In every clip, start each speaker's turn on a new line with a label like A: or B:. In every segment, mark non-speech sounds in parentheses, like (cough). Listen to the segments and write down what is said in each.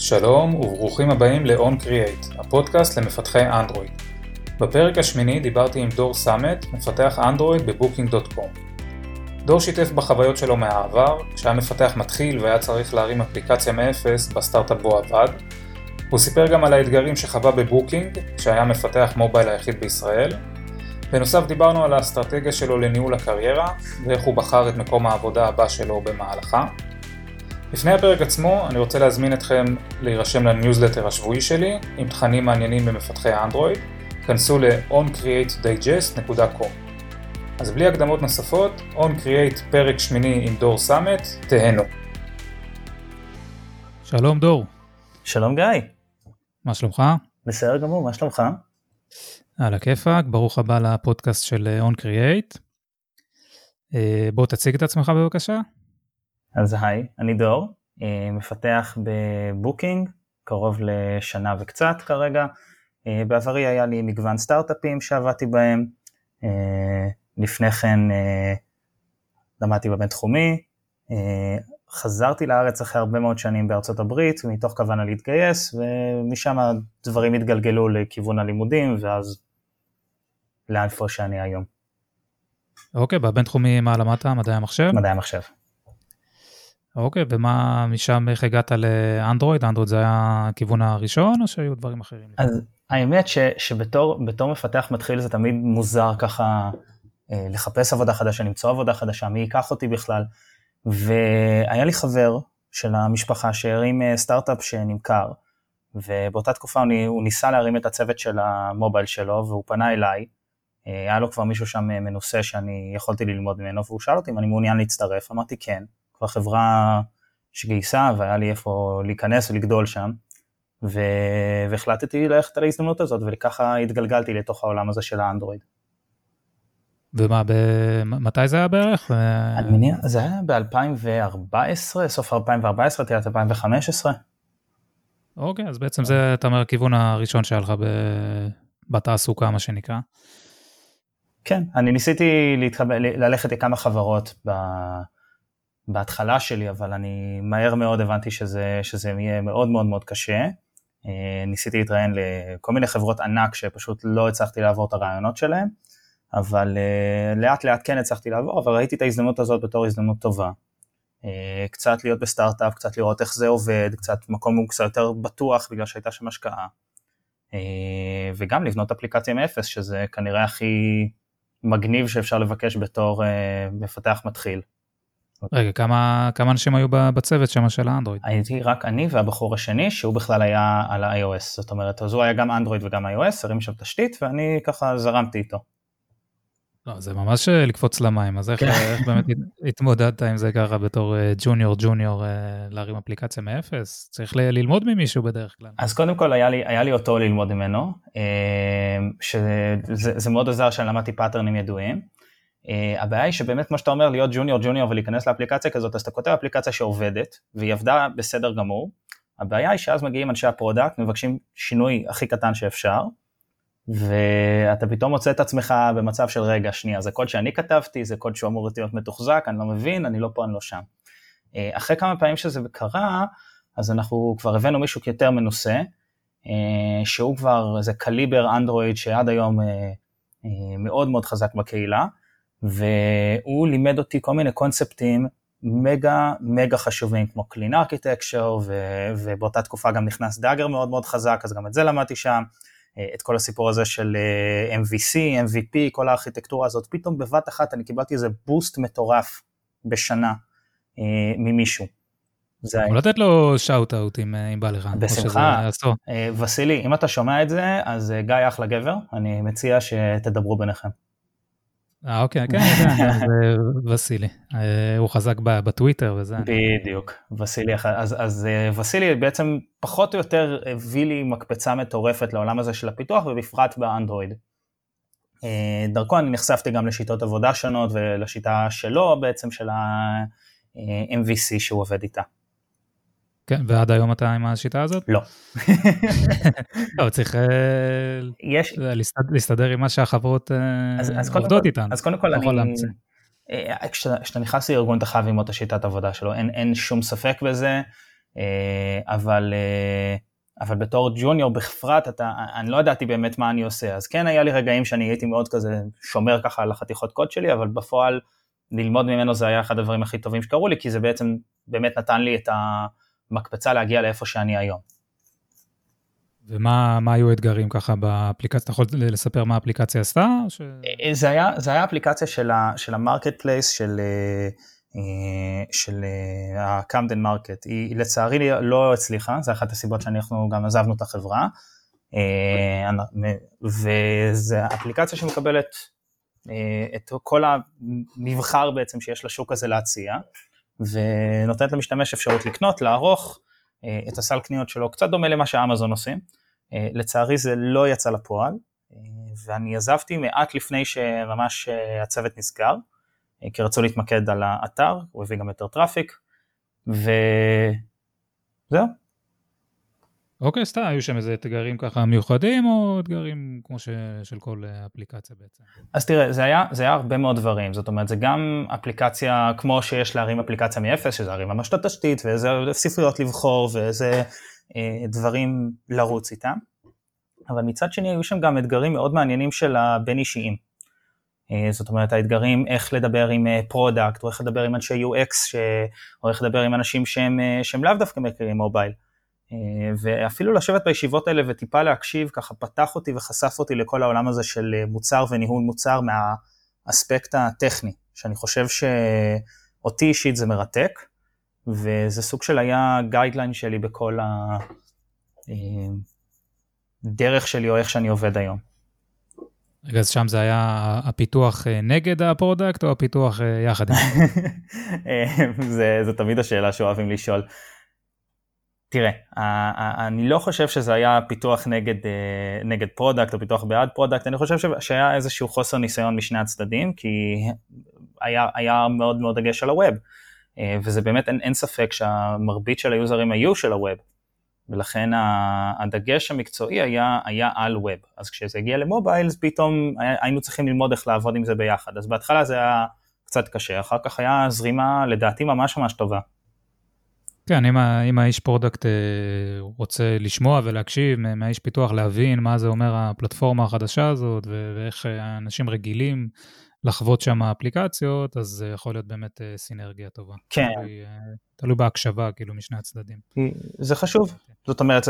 A: שלום וברוכים הבאים ל-On Create, הפודקאסט למפתחי אנדרואיד. בפרק השמיני דיברתי עם דור סאמט, מפתח אנדרואיד ב Booking.com. דור שיתף בחוויות שלו מהעבר, כשהיה מפתח מתחיל והיה צריך להרים אפליקציה מאפס בסטארט-אפ בו עבד. הוא סיפר גם על האתגרים שחווה ב Booking, כשהיה מפתח מובייל היחיד בישראל. בנוסף דיברנו על האסטרטגיה שלו לניהול הקריירה, ואיך הוא בחר את מקום העבודה הבא שלו במהלכה. לפני הפרק עצמו, אני רוצה להזמין אתכם להירשם לניוזלטר השבועי שלי, עם תכנים מעניינים במפתחי אנדרואיד. כנסו ל-oncreatedigest.com אז בלי הקדמות נוספות, On Create פרק שמיני עם דור סאמט, תהנו. שלום דור.
B: שלום גיא.
A: מה שלומך?
B: בסדר גמור, מה שלומך?
A: על הכיפאק, ברוך הבא לפודקאסט של On Create. אה, בוא תציג את עצמך בבקשה.
B: אז היי, אני דור, אה, מפתח בבוקינג, קרוב לשנה וקצת כרגע. אה, בעברי היה לי מגוון סטארט-אפים שעבדתי בהם. לפני כן אה, למדתי בבינתחומי, אה, חזרתי לארץ אחרי הרבה מאוד שנים בארצות הברית, מתוך כוונה להתגייס, ומשם הדברים התגלגלו לכיוון הלימודים, ואז לאיפה שאני היום.
A: אוקיי, בבינתחומי מה למדת? מדעי המחשב?
B: מדעי המחשב.
A: אוקיי, ומה משם, איך הגעת לאנדרואיד? אנדרואיד זה היה הכיוון הראשון, או שהיו דברים אחרים?
B: אז האמת ש, שבתור מפתח מתחיל זה תמיד מוזר ככה אה, לחפש עבודה חדשה, למצוא עבודה חדשה, מי ייקח אותי בכלל. והיה לי חבר של המשפחה שהרים אה, סטארט-אפ שנמכר, ובאותה תקופה הוא, הוא ניסה להרים את הצוות של המובייל שלו, והוא פנה אליי, אה, היה לו כבר מישהו שם מנוסה שאני יכולתי ללמוד ממנו, והוא שאל אותי אם אני מעוניין להצטרף, אמרתי כן, כבר חברה שגייסה והיה לי איפה להיכנס ולגדול שם, והחלטתי ללכת על ההזדמנות הזאת, וככה התגלגלתי לתוך העולם הזה של האנדרואיד.
A: ומה, מתי זה היה בערך?
B: אני מניח, זה היה ב-2014, סוף 2014, תחילת 2015.
A: אוקיי, אז בעצם זה, אתה אומר, הכיוון הראשון שהיה לך בתעסוקה, מה שנקרא.
B: כן, אני ניסיתי להתחבר, ללכת לכמה חברות ב... בהתחלה שלי, אבל אני מהר מאוד הבנתי שזה, שזה יהיה מאוד מאוד מאוד קשה. אה, ניסיתי להתראיין לכל מיני חברות ענק שפשוט לא הצלחתי לעבור את הרעיונות שלהם. אבל uh, לאט לאט כן הצלחתי לעבור, אבל ראיתי את ההזדמנות הזאת בתור הזדמנות טובה. Uh, קצת להיות בסטארט-אפ, קצת לראות איך זה עובד, קצת מקום קצת יותר בטוח בגלל שהייתה שם השקעה. וגם לבנות אפליקציה מאפס, שזה כנראה הכי מגניב שאפשר לבקש בתור מפתח מתחיל.
A: רגע, כמה, כמה אנשים היו בצוות שם של האנדרואיד?
B: הייתי רק אני והבחור השני, שהוא בכלל היה על ה-iOS, זאת אומרת, אז הוא היה גם אנדרואיד וגם iOS, הרים שם תשתית, ואני ככה זרמתי איתו.
A: לא, זה ממש אה, לקפוץ למים, אז איך, כן. איך באמת (laughs) התמודדת עם זה ככה בתור ג'וניור אה, ג'וניור אה, להרים אפליקציה מאפס? צריך ל- ללמוד ממישהו בדרך כלל.
B: אז קודם כל היה לי, היה לי אותו ללמוד ממנו, שזה מאוד עזר שאני למדתי פטרנים ידועים. הבעיה היא שבאמת כמו שאתה אומר להיות ג'וניור ג'וניור ולהיכנס לאפליקציה כזאת אז אתה כותב אפליקציה שעובדת והיא עבדה בסדר גמור. הבעיה היא שאז מגיעים אנשי ה product מבקשים שינוי הכי קטן שאפשר ואתה פתאום מוצא את עצמך במצב של רגע, שנייה, זה קוד שאני כתבתי, זה קוד שהוא אמור להיות מתוחזק, אני לא מבין, אני לא פה, אני לא שם. אה, אחרי כמה פעמים שזה קרה, אז אנחנו כבר הבאנו מישהו יותר מנוסה, אה, שהוא כבר איזה קליבר אנדרואיד שעד היום אה, מאוד מאוד חזק בקהילה, והוא לימד אותי כל מיני קונספטים מגה מגה חשובים, כמו Clean Architecture, ובאותה תקופה גם נכנס דאגר מאוד מאוד חזק, אז גם את זה למדתי שם. אה, את כל הסיפור הזה של אה, MVC, MVP, כל הארכיטקטורה הזאת, פתאום בבת אחת אני קיבלתי איזה בוסט מטורף בשנה אה, ממישהו.
A: זה יכול לתת לו שאוט אאוט אם, אם בא לך.
B: בשמחה. וסילי, אם אתה שומע את זה, אז גיא אחלה גבר, אני מציע שתדברו ביניכם.
A: אה, אוקיי, כן, (laughs) כן, זה וסילי. אה, הוא חזק בטוויטר וזה.
B: בדיוק, וסילי, אז, אז אה, וסילי בעצם פחות או יותר הביא לי מקפצה מטורפת לעולם הזה של הפיתוח, ובפרט באנדרואיד. אה, דרכו אני נחשפתי גם לשיטות עבודה שונות ולשיטה שלו בעצם, של ה-MVC שהוא עובד איתה.
A: כן, ועד היום אתה עם השיטה הזאת?
B: לא.
A: לא, צריך אה, יש... להסתדר עם מה שהחברות אה, עובדות איתן.
B: אז קודם כל אני... אה, כשאתה נכנס לארגון אתה חייב ללמוד את השיטת עבודה שלו, אין, אין שום ספק בזה. אבל, אבל בתור ג'וניור בפרט, אתה, אני לא ידעתי באמת מה אני עושה, אז כן היה לי רגעים שאני הייתי מאוד כזה שומר ככה על החתיכות קוד שלי, אבל בפועל ללמוד ממנו זה היה אחד הדברים הכי טובים שקרו לי, כי זה בעצם באמת נתן לי את המקפצה להגיע לאיפה שאני היום.
A: ומה היו האתגרים ככה באפליקציה? אתה יכול לספר מה האפליקציה עשתה? ש...
B: אה, זה, היה, זה היה אפליקציה של, ה, של ה marketplace של, אה, אה, של ה Camden Market. היא לצערי לא הצליחה, זה אחת הסיבות שאנחנו גם עזבנו את החברה. וזו אפליקציה שמקבלת את כל המבחר בעצם שיש לשוק הזה להציע, ונותנת למשתמש אפשרות לקנות, לערוך את הסל קניות שלו, קצת דומה למה שאמזון עושים. אה, לצערי זה לא יצא לפועל, אה, ואני עזבתי מעט לפני שממש אה, הצוות נסגר, כי רצו להתמקד על האתר, הוא הביא גם יותר traffic, וזהו.
A: אוקיי, סתם, היו שם איזה אתגרים ככה מיוחדים, או אתגרים כמו ש... של כל אפליקציה בעצם?
B: אז תראה, זה היה, זה היה הרבה מאוד דברים, זאת אומרת, זה גם אפליקציה, כמו שיש להרים אפליקציה מאפס, שזה להרים ממש את התשתית, ואיזה ספריות לבחור, ואיזה אה, דברים לרוץ איתם. אבל מצד שני היו שם גם אתגרים מאוד מעניינים של הבין אישיים. אה, זאת אומרת האתגרים איך לדבר עם product, אה, או איך לדבר עם אנשי UX, ש... או איך לדבר עם אנשים שהם, שהם לאו דווקא מכירים מובייל. ואפילו לשבת בישיבות האלה וטיפה להקשיב, ככה פתח אותי וחשף אותי לכל העולם הזה של מוצר וניהול מוצר מהאספקט הטכני, שאני חושב שאותי אישית זה מרתק, וזה סוג של היה guideline שלי בכל הדרך אה, שלי או איך שאני עובד היום.
A: רגע, אז שם זה היה הפיתוח אה, נגד ה product או הפיתוח אה, יחד עם
B: זה? (laughs) זה תמיד השאלה שאוהבים לשאול. תראה, אני לא חושב שזה היה פיתוח נגד, נגד product או פיתוח בעד product, אני חושב שהיה איזשהו חוסר ניסיון משני הצדדים, כי היה, היה מאוד מאוד דגש על ה web. אה, וזה באמת, אין, אין ספק שהמרבית של היוזרים היו של ה web, ולכן הדגש המקצועי היה, היה על web. אז כשזה הגיע למובייל, פתאום היינו צריכים ללמוד איך לעבוד עם זה ביחד. אז בהתחלה זה היה קצת קשה, אחר כך היה זרימה לדעתי ממש ממש טובה.
A: כן, אם, אם האיש product אה, רוצה לשמוע ולהקשיב מהאיש פיתוח, להבין מה זה אומר הפלטפורמה החדשה הזאת ואיך אנשים רגילים לחוות שם אפליקציות, אז זה יכול להיות באמת אה, סינרגיה טובה.
B: כן.
A: תלוי, אה, תלוי בהקשבה, כאילו, משני הצדדים.
B: זה חשוב. זאת אומרת,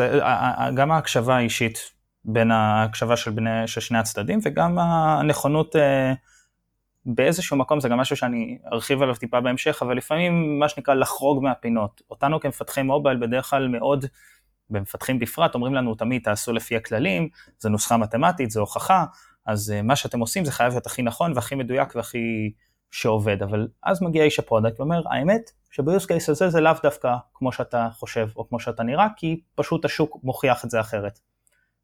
B: גם ההקשבה האישית בין ההקשבה של, בני, של שני הצדדים, וגם הנכונות אה, באיזשהו מקום, זה גם משהו שאני ארחיב עליו טיפה בהמשך, אבל לפעמים מה שנקרא לחרוג מהפינות. אותנו כמפתחי מובייל בדרך כלל מאוד, במפתחים בפרט, אומרים לנו תמיד תעשו לפי הכללים, זה נוסחה מתמטית, זה הוכחה, אז אה, מה שאתם עושים זה חייב להיות הכי נכון והכי מדויק והכי שעובד, אבל אז מגיע איש ה product ואומר, האמת שב use case הזה זה לאו דווקא כמו שאתה חושב או כמו שאתה נראה, כי פשוט השוק מוכיח את זה אחרת.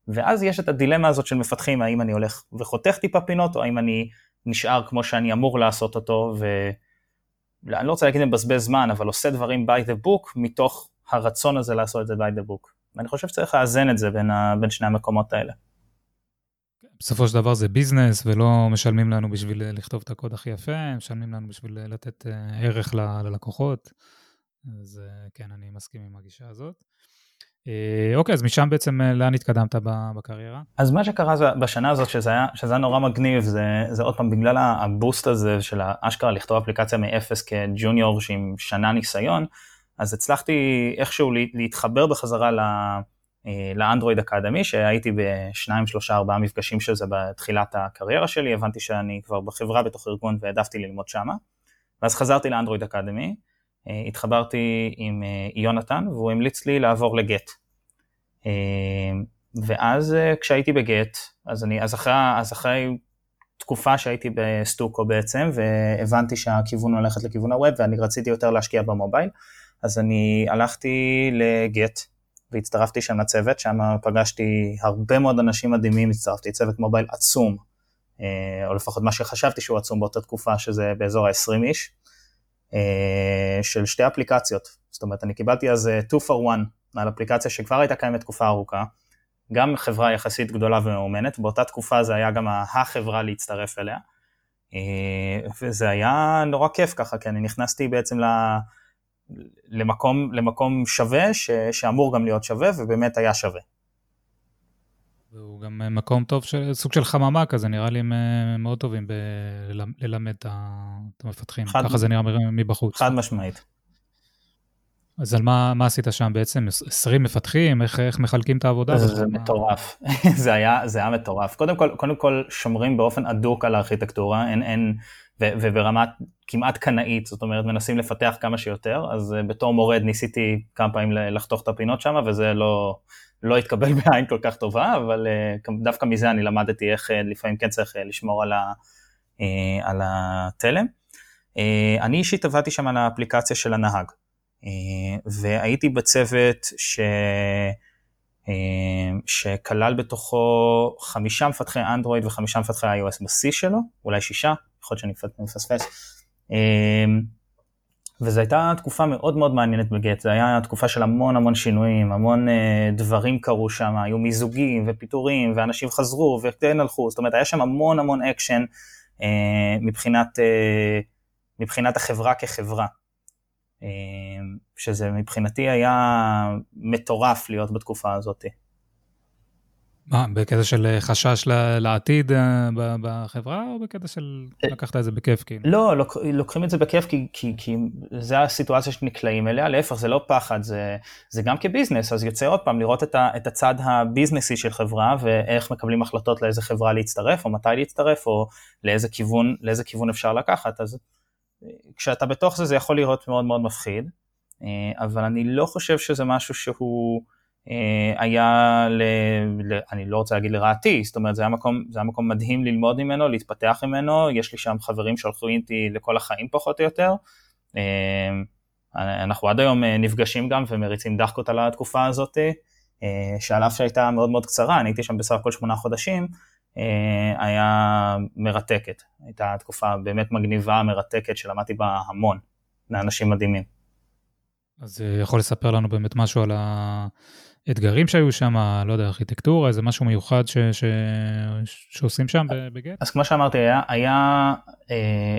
B: ואז יש את הדילמה הזאת של מפתחים, האם אני הולך וחותך טיפה פינות, או האם אני נשאר כמו שאני אמור לעשות אותו, ואני לא רוצה להגיד מבזבז זמן, אבל עושה דברים by the book, מתוך הרצון הזה לעשות את זה by the book. ואני חושב שצריך לאזן את זה בין, ה... בין שני המקומות האלה.
A: בסופו של דבר זה ביזנס, ולא משלמים לנו בשביל לכתוב את הקוד הכי יפה, משלמים לנו בשביל לתת אה, ערך ללקוחות. אז אה, כן, אני מסכים עם הגישה הזאת. אה, אוקיי, אז משם בעצם לאן התקדמת בקריירה?
B: אז מה שקרה זה, בשנה הזאת, שזה היה, שזה היה נורא מגניב, זה, זה עוד פעם, בגלל הבוסט הזה של האשכרה לכתוב אפליקציה מאפס כג'וניור שעם שנה ניסיון, אז הצלחתי איכשהו להתחבר בחזרה ל... אה, לאנדרואיד אקדמי, שהייתי בשניים, שלושה, ארבעה מפגשים של זה בתחילת הקריירה שלי, הבנתי שאני כבר בחברה בתוך ארגון והעדפתי ללמוד שמה. ואז חזרתי לאנדרואיד אקדמי, אה, התחברתי עם אה, יונתן והוא המליץ לי לעבור לגט. ואז כשהייתי בגט, אז, אני, אז, אחרי, אז אחרי תקופה שהייתי בסטוקו בעצם, והבנתי שהכיוון הולכת לכיוון הווב ואני רציתי יותר להשקיע במובייל, אז אני הלכתי לגט. והצטרפתי שם לצוות, שם פגשתי הרבה מאוד אנשים מדהימים, הצטרפתי צוות מובייל עצום, אה, או לפחות מה שחשבתי שהוא עצום באותה תקופה, שזה באזור ה-20 איש, אה, של שתי אפליקציות. זאת אומרת, אני קיבלתי אז 2 אה, for 1 על אפליקציה שכבר הייתה קיימת תקופה ארוכה, גם חברה יחסית גדולה ומאומנת, באותה תקופה זה היה גם החברה להצטרף אליה, וזה היה נורא כיף ככה, כי אני נכנסתי בעצם למקום, למקום שווה, ש, שאמור גם להיות שווה, ובאמת היה שווה.
A: והוא גם מקום טוב, של, סוג של חממה כזה, נראה לי הם מאוד טובים ללמד את המפתחים, ככה זה נראה מבחוץ.
B: חד משמעית.
A: אז על מה, מה עשית שם בעצם? 20 מפתחים? איך, איך מחלקים את העבודה?
B: זה, זה מטורף, (laughs) זה, היה, זה היה מטורף. קודם כל, קודם כל שומרים באופן הדוק על הארכיטקטורה, אין, אין, ו, וברמת כמעט קנאית, זאת אומרת מנסים לפתח כמה שיותר, אז uh, בתור מורד ניסיתי כמה פעמים לחתוך את הפינות שם, וזה לא, לא התקבל (laughs) בעין כל כך טובה, אבל uh, דווקא מזה אני למדתי איך uh, לפעמים כן צריך uh, לשמור על, ה, על התלם. אני אישית עבדתי שם על האפליקציה של הנהג. אה, והייתי בצוות ש... אה, שכלל בתוכו חמישה מפתחי אנדרואיד וחמישה מפתחי iOS בשיא שלו, אולי שישה, יכול להיות שאני מפספס. אה, וזו הייתה תקופה מאוד מאוד מעניינת בגט, זו הייתה תקופה של המון המון שינויים, המון דברים קרו שם, היו מיזוגים ופיטורים, ואנשים חזרו וכן הלכו, זאת אומרת היה שם המון המון אקשן מבחינת, מבחינת החברה כחברה. אמ, שזה מבחינתי היה מטורף להיות בתקופה הזאת.
A: מה, בקטע של אה, חשש לעתיד אה, בחברה, או בקטע של אה, לקחת את זה בכיף? כאילו?
B: לא, לוק, לוקחים את זה בכיף כי, כי, כי זה הסיטואציה שנקלעים אליה, להפך, זה לא פחד, זה, זה גם כביזנס, אז יוצא עוד פעם לראות את, ה, את הצד הביזנסי של חברה, ואיך מקבלים החלטות לאיזה חברה להצטרף, או מתי להצטרף, או לאיזה כיוון, לאיזה כיוון אפשר לקחת, אז כשאתה בתוך זה זה יכול להיות מאוד מאוד מפחיד, אה, אבל אני לא חושב שזה משהו שהוא אה, היה, ל, ל, אני לא רוצה להגיד לרעתי, זאת אומרת זה היה, מקום, זה היה מקום מדהים ללמוד ממנו, להתפתח ממנו, יש לי שם חברים שהלכו איתי לכל החיים פחות או יותר. אה, אנחנו עד היום נפגשים גם ומריצים דחקות על התקופה הזאת, שעל אף שהייתה מאוד מאוד קצרה, אני הייתי שם בסך הכל שמונה חודשים, אה, היה מרתקת. הייתה תקופה באמת מגניבה, מרתקת, שלמדתי בה המון, לאנשים מדהימים.
A: אז אה, יכול לספר לנו באמת משהו על האתגרים שהיו שם, לא יודע, ארכיטקטורה, איזה משהו מיוחד ש, ש, שעושים שם בגט?
B: אז כמו שאמרתי, היה, היה אה,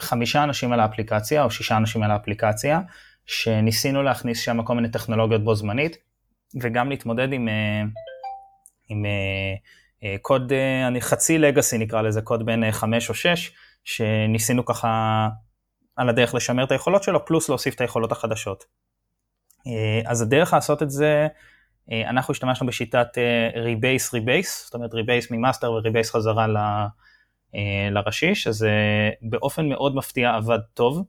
B: חמישה אנשים על האפליקציה, או שישה אנשים על האפליקציה, שניסינו להכניס שם כל מיני טכנולוגיות בו זמנית, וגם להתמודד עם, אה, עם אה, אה, קוד, אה, אני חצי לגאסי נקרא לזה, קוד בין 5 אה, או 6, שניסינו ככה על הדרך לשמר את היכולות שלו, פלוס להוסיף את היכולות החדשות. אז הדרך לעשות את זה, אנחנו השתמשנו בשיטת rebase rebase, זאת אומרת rebase מ master ו rebase חזרה ל, לראשי, שזה באופן מאוד מפתיע עבד טוב.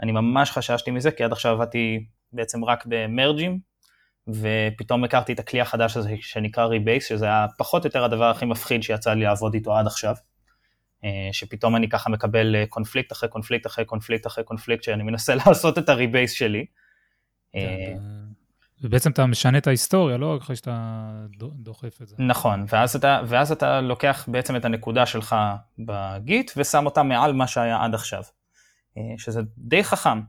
B: אני ממש חששתי מזה, כי עד עכשיו עבדתי בעצם רק במרג'ים, ופתאום הכרתי את הכלי החדש הזה שנקרא rebase, שזה היה פחות או יותר הדבר הכי מפחיד שיצא לי לעבוד איתו עד עכשיו. אה, שפתאום אני ככה מקבל אה, קונפליקט אחרי קונפליקט אחרי קונפליקט אחרי קונפליקט, שאני מנסה (laughs) לעשות את הריבייס שלי.
A: אה, ובעצם אתה משנה את ההיסטוריה, לא רק אחרי שאתה דוחף את זה.
B: נכון, ואז אתה, ואז אתה לוקח בעצם את הנקודה שלך בגיט ושם אותה מעל מה שהיה עד עכשיו. שזה די חכם,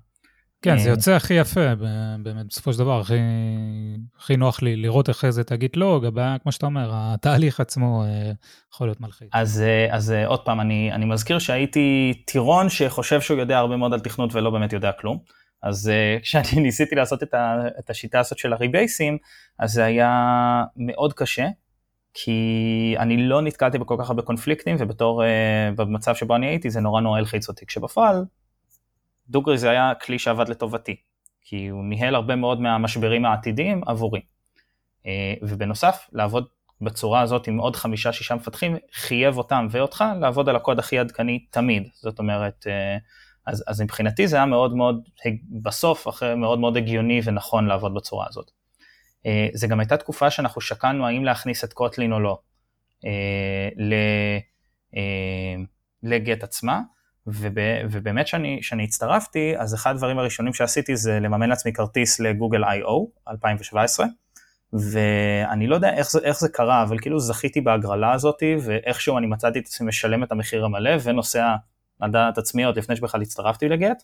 A: כן, זה אה, יוצא הכי יפה, באמת, בסופו של דבר, הכי, הכי נוח לי לראות אחרי זה את הגיט-לוג, הבעיה, כמו שאתה אומר, התהליך עצמו אה, יכול להיות מלחיץ.
B: אז, אה, אז עוד פעם, אני, אני מזכיר שהייתי טירון שחושב שהוא יודע הרבה מאוד על תכנות ולא באמת יודע כלום. אז (laughs) כשאני ניסיתי לעשות את, ה, את השיטה הזאת של הריבייסים, אז זה היה מאוד קשה, כי אני לא נתקלתי בכל כך הרבה קונפליקטים, ובתור, במצב שבו אני הייתי, זה נורא נורא הלחיץ אותי, כשבפועל דוגרי זה היה כלי שעבד לטובתי, כי הוא ניהל הרבה מאוד מהמשברים העתידיים עבורי. אה, ובנוסף, לעבוד בצורה הזאת עם עוד חמישה שישה מפתחים, חייב אותם ואותך לעבוד על הקוד הכי עדכני תמיד. זאת אומרת, אה, אז, אז מבחינתי זה היה מאוד מאוד, בסוף, אחרי מאוד מאוד הגיוני ונכון לעבוד בצורה הזאת. אה, זה גם הייתה תקופה שאנחנו שקלנו האם להכניס את קוטלין או לא לגט עצמה, וב, ובאמת כשאני הצטרפתי, אז אחד הדברים הראשונים שעשיתי זה לממן לעצמי כרטיס לגוגל I.O. 2017, ואני לא יודע איך זה, איך זה קרה, אבל כאילו זכיתי בהגרלה הזאת, ואיכשהו אני מצאתי את עצמי משלם את המחיר המלא, ונוסע על דעת עצמי עוד לפני שבכלל הצטרפתי לגט,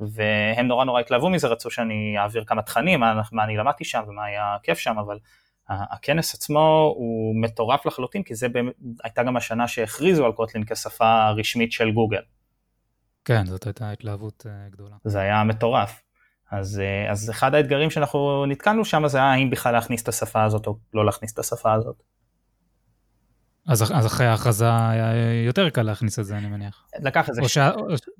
B: והם נורא נורא התלהבו מזה, רצו שאני אעביר כמה תכנים, מה, מה אני למדתי שם ומה היה כיף שם, אבל הכנס עצמו הוא מטורף לחלוטין, כי זה באמת, הייתה גם השנה שהכריזו על קוטלין כשפה רשמית של גוגל.
A: כן, זאת הייתה התלהבות uh, גדולה.
B: זה היה מטורף. אז, אז אחד האתגרים שאנחנו נתקלנו שם זה האם בכלל להכניס את השפה הזאת או לא להכניס את השפה הזאת.
A: אז, אז אחרי ההכרזה היה יותר קל להכניס את זה, אני מניח.
B: לקח איזה...
A: או, ש...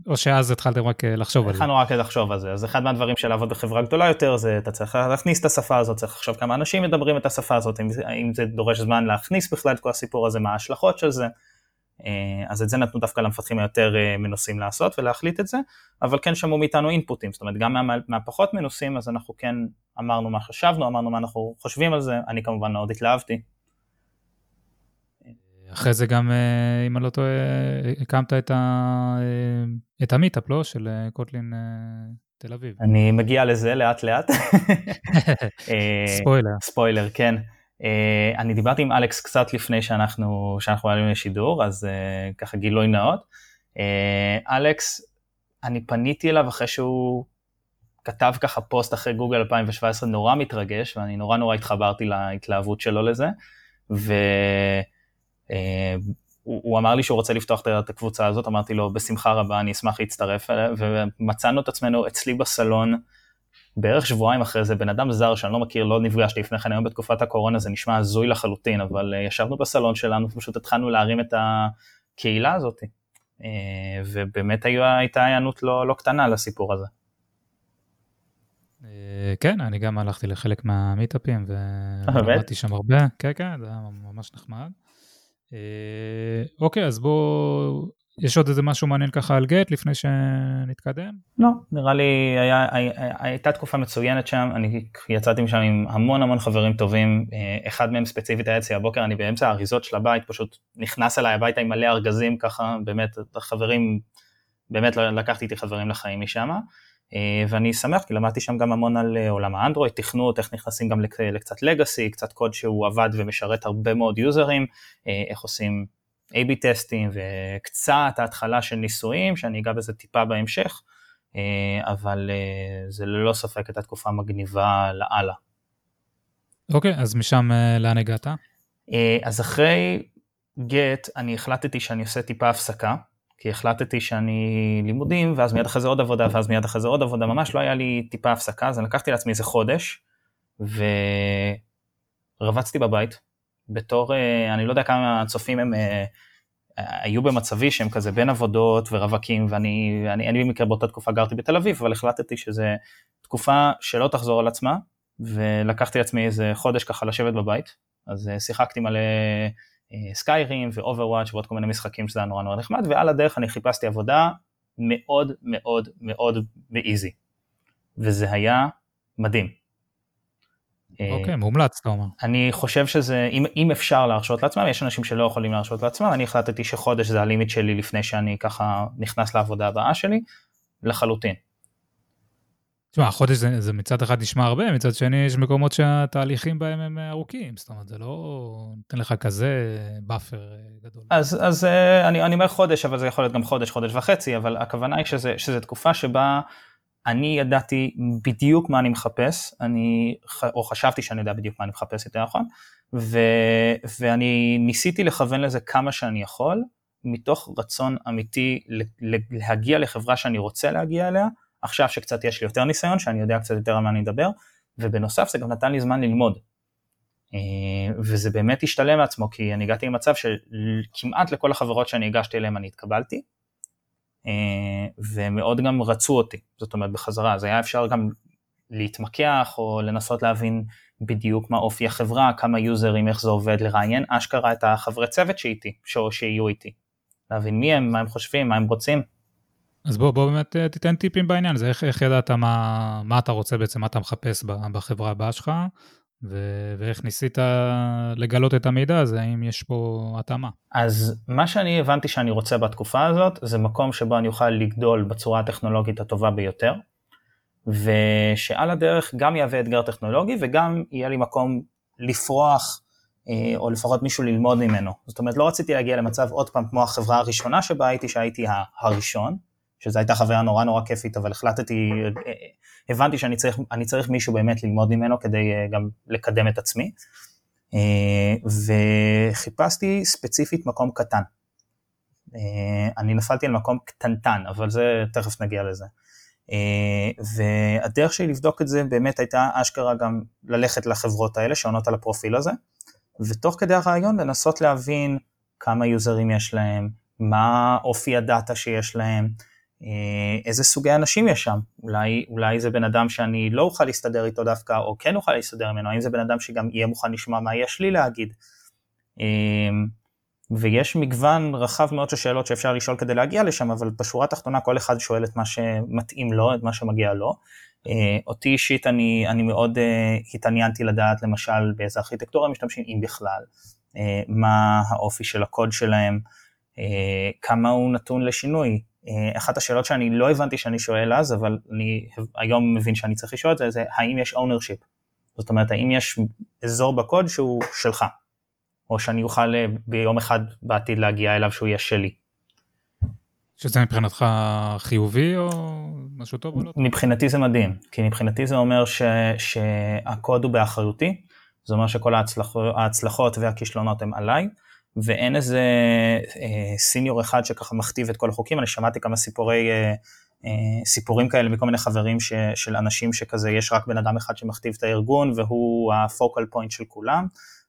A: או שאז התחלתם רק אה, לחשוב על זה.
B: התחלנו רק לחשוב על זה. אז אחד מהדברים של לעבוד בחברה גדולה יותר, זה אתה צריך להכניס את השפה הזאת, צריך לחשוב כמה אנשים מדברים את השפה הזאת, אם, אם זה דורש זמן להכניס בכלל את כל הסיפור הזה, מה ההשלכות של זה. אה, אז את זה נתנו דווקא למפתחים היותר אה, מנוסים לעשות ולהחליט את זה, אבל כן שמעו מאיתנו אינפוטים, זאת אומרת גם מה, מהפחות מנוסים, אז אנחנו כן אמרנו מה חשבנו, אמרנו מה אנחנו חושבים על זה, אני כמובן מאוד התלהבתי.
A: אחרי זה גם, אה, אם אני לא טועה, הקמת את, ה... אה, את המיטאפ, לא? של אה, קוטלין תל אביב.
B: אני מגיע לזה לאט לאט. (laughs)
A: ספוילר.
B: ספוילר, כן. אני דיברתי עם אלכס קצת לפני שאנחנו, שאנחנו עלינו לשידור, אז ככה גילוי נאות. אלכס, אני פניתי אליו אחרי שהוא כתב ככה פוסט אחרי גוגל 2017, נורא מתרגש, ואני נורא נורא התחברתי להתלהבות שלו לזה. ו... אה, הוא, הוא אמר לי שהוא רוצה לפתוח את הקבוצה הזאת, אמרתי לו, בשמחה רבה, אני אשמח להצטרף אליה, ומצאנו את עצמנו אצלי בסלון, בערך שבועיים אחרי זה, בן אדם זר שאני לא מכיר, לא נפגשתי לפני כן, היום בתקופת הקורונה זה נשמע הזוי לחלוטין, אבל uh, ישבנו בסלון שלנו, ופשוט התחלנו להרים את הקהילה הזאת, uh, ובאמת הייתה היענות לא, לא קטנה לסיפור הזה.
A: כן, אני גם הלכתי לחלק מהמיטאפים, ולמדתי שם הרבה, כן, כן, זה היה ממש נחמד. אה, אוקיי, אז בואו, יש עוד איזה משהו מעניין ככה על גט לפני שנתקדם?
B: לא, נראה לי היה, היה, הייתה תקופה מצוינת שם, אני יצאתי משם עם המון המון חברים טובים, אה, אחד מהם ספציפית היה אצלי הבוקר, אני באמצע האריזות של הבית, פשוט נכנס אליי הביתה עם מלא ארגזים ככה, באמת, חברים, באמת לקחתי איתי חברים לחיים משם. אה, ואני שמח כי למדתי שם גם המון על אה, עולם האנדרואיד, תכנות, איך נכנסים גם לקצת לגאסי, קצת קוד שהוא עבד ומשרת הרבה מאוד יוזרים, אה, איך עושים A-B טסטים וקצת ההתחלה של ניסויים, שאני אגע בזה טיפה בהמשך, אבל זה ללא ספק הייתה תקופה מגניבה לאללה.
A: אוקיי, okay, אז משם לאן הגעת?
B: אז אחרי גט אני החלטתי שאני עושה טיפה הפסקה. כי החלטתי שאני לימודים, ואז מיד אחרי זה עוד עבודה, ואז מיד אחרי זה עוד עבודה, ממש לא היה לי טיפה הפסקה, אז אני לקחתי לעצמי איזה חודש, ורבצתי בבית, בתור, אה, אני לא יודע כמה הצופים הם אה, היו במצבי שהם כזה בין עבודות ורווקים, ואני אני, אני במקרה באותה תקופה גרתי בתל אביב, אבל החלטתי שזו תקופה שלא תחזור על עצמה, ולקחתי לעצמי איזה חודש ככה לשבת בבית, אז אה, שיחקתי מלא Skyrim ו Overwatch ועוד כל מיני משחקים שזה היה נורא נורא נחמד, ועל הדרך אני חיפשתי עבודה מאוד מאוד מאוד ב easy. וזה היה מדהים.
A: אוקיי, אוקיי, מומלץ, אתה אומר.
B: אני חושב שזה, אם, אם אפשר להרשות לעצמם, יש אנשים שלא יכולים להרשות לעצמם, אני החלטתי שחודש זה ה limit שלי לפני שאני ככה נכנס לעבודה הבאה שלי, לחלוטין.
A: תשמע, החודש זה, זה מצד אחד נשמע הרבה, מצד שני יש מקומות שהתהליכים בהם הם ארוכים, זאת אומרת, זה לא נותן לך כזה buffer אה, גדול.
B: אז, אז אה, אני, אני אומר חודש, אבל זה יכול להיות גם חודש, חודש וחצי, אבל הכוונה היא שזה, שזה תקופה שבה אני ידעתי בדיוק מה אני מחפש, אני, או חשבתי שאני יודע בדיוק מה אני מחפש יותר נכון, ו, ואני ניסיתי לכוון לזה כמה שאני יכול, מתוך רצון אמיתי להגיע לחברה שאני רוצה להגיע אליה, עכשיו שקצת יש לי יותר ניסיון, שאני יודע קצת יותר על מה אני אדבר, ובנוסף זה גם נתן לי זמן ללמוד. אה, וזה באמת השתלם מעצמו, כי אני הגעתי למצב שכמעט לכל החברות שאני הגשתי אליהן אני התקבלתי, אה, ומאוד גם רצו אותי, זאת אומרת בחזרה, אז היה אפשר גם להתמקח או לנסות להבין בדיוק מה אופי החברה, כמה יוזרים, איך זה עובד, לראיין אשכרה את החברי צוות שאיתי, שיהיו איתי, להבין מי הם, מה הם חושבים, מה הם רוצים.
A: אז בוא, בוא באמת אה, תיתן טיפים בעניין הזה, איך, איך ידעת מה, מה אתה רוצה בעצם, מה אתה מחפש בחברה הבאה שלך, ו, ואיך ניסית לגלות את המידע הזה, האם יש פה התאמה.
B: אז מה שאני הבנתי שאני רוצה בתקופה הזאת, זה מקום שבו אני אוכל לגדול בצורה הטכנולוגית הטובה ביותר, ושעל הדרך גם יהווה אתגר טכנולוגי וגם יהיה לי מקום לפרוח אה, או לפחות מישהו ללמוד ממנו. זאת אומרת, לא רציתי להגיע למצב עוד פעם כמו החברה הראשונה שבה הייתי, שהייתי הראשון, שזו הייתה חוויה נורא נורא כיפית, אבל החלטתי, הבנתי שאני צריך, צריך מישהו באמת ללמוד ממנו כדי אה, גם לקדם את עצמי, אה, וחיפשתי ספציפית מקום קטן. אה, אני נפלתי על מקום קטנטן, אבל זה, תכף נגיע לזה. והדרך שלי לבדוק את זה באמת הייתה אשכרה גם ללכת לחברות האלה שעונות על הפרופיל הזה, ותוך כדי הרעיון לנסות להבין כמה יוזרים יש להם, מה אופי הדאטה שיש להם, איזה סוגי אנשים יש שם, אולי, אולי זה בן אדם שאני לא אוכל להסתדר איתו דווקא, או כן אוכל להסתדר ממנו, האם זה בן אדם שגם יהיה מוכן לשמוע מה יש לי להגיד. אה, ויש מגוון רחב מאוד של שאלות שאפשר לשאול כדי להגיע לשם, אבל בשורה התחתונה כל אחד שואל את מה שמתאים לו, את מה שמגיע לו. אה, אותי אישית אני, אני מאוד התעניינתי לדעת למשל באיזה ארכיטקטורה משתמשים, אם בכלל, מה האופי של הקוד שלהם, כמה הוא נתון לשינוי, אה, אחת השאלות שאני לא הבנתי שאני שואל אז, אבל אני היום מבין שאני צריך לשאול את זה, זה האם יש ownership? זאת אומרת, האם יש אזור בקוד שהוא שלך, או שאני אוכל אה, ביום אחד בעתיד להגיע אליו שהוא יהיה שלי.
A: שזה מבחינתך חיובי או משהו טוב או לא?
B: מבחינתי זה מדהים, כי מבחינתי זה אומר ש, שהקוד הוא באחריותי, זה אומר שכל ההצלחות, ההצלחות והכישלונות הם עליי, ואין איזה אה, סיניור אחד שככה מכתיב את כל החוקים, אני שמעתי כמה סיפורי, אה, אה, סיפורים כאלה מכל מיני חברים ש, של אנשים שכזה יש רק בן אדם אחד שמכתיב את הארגון והוא הפוקל פוינט של כולם,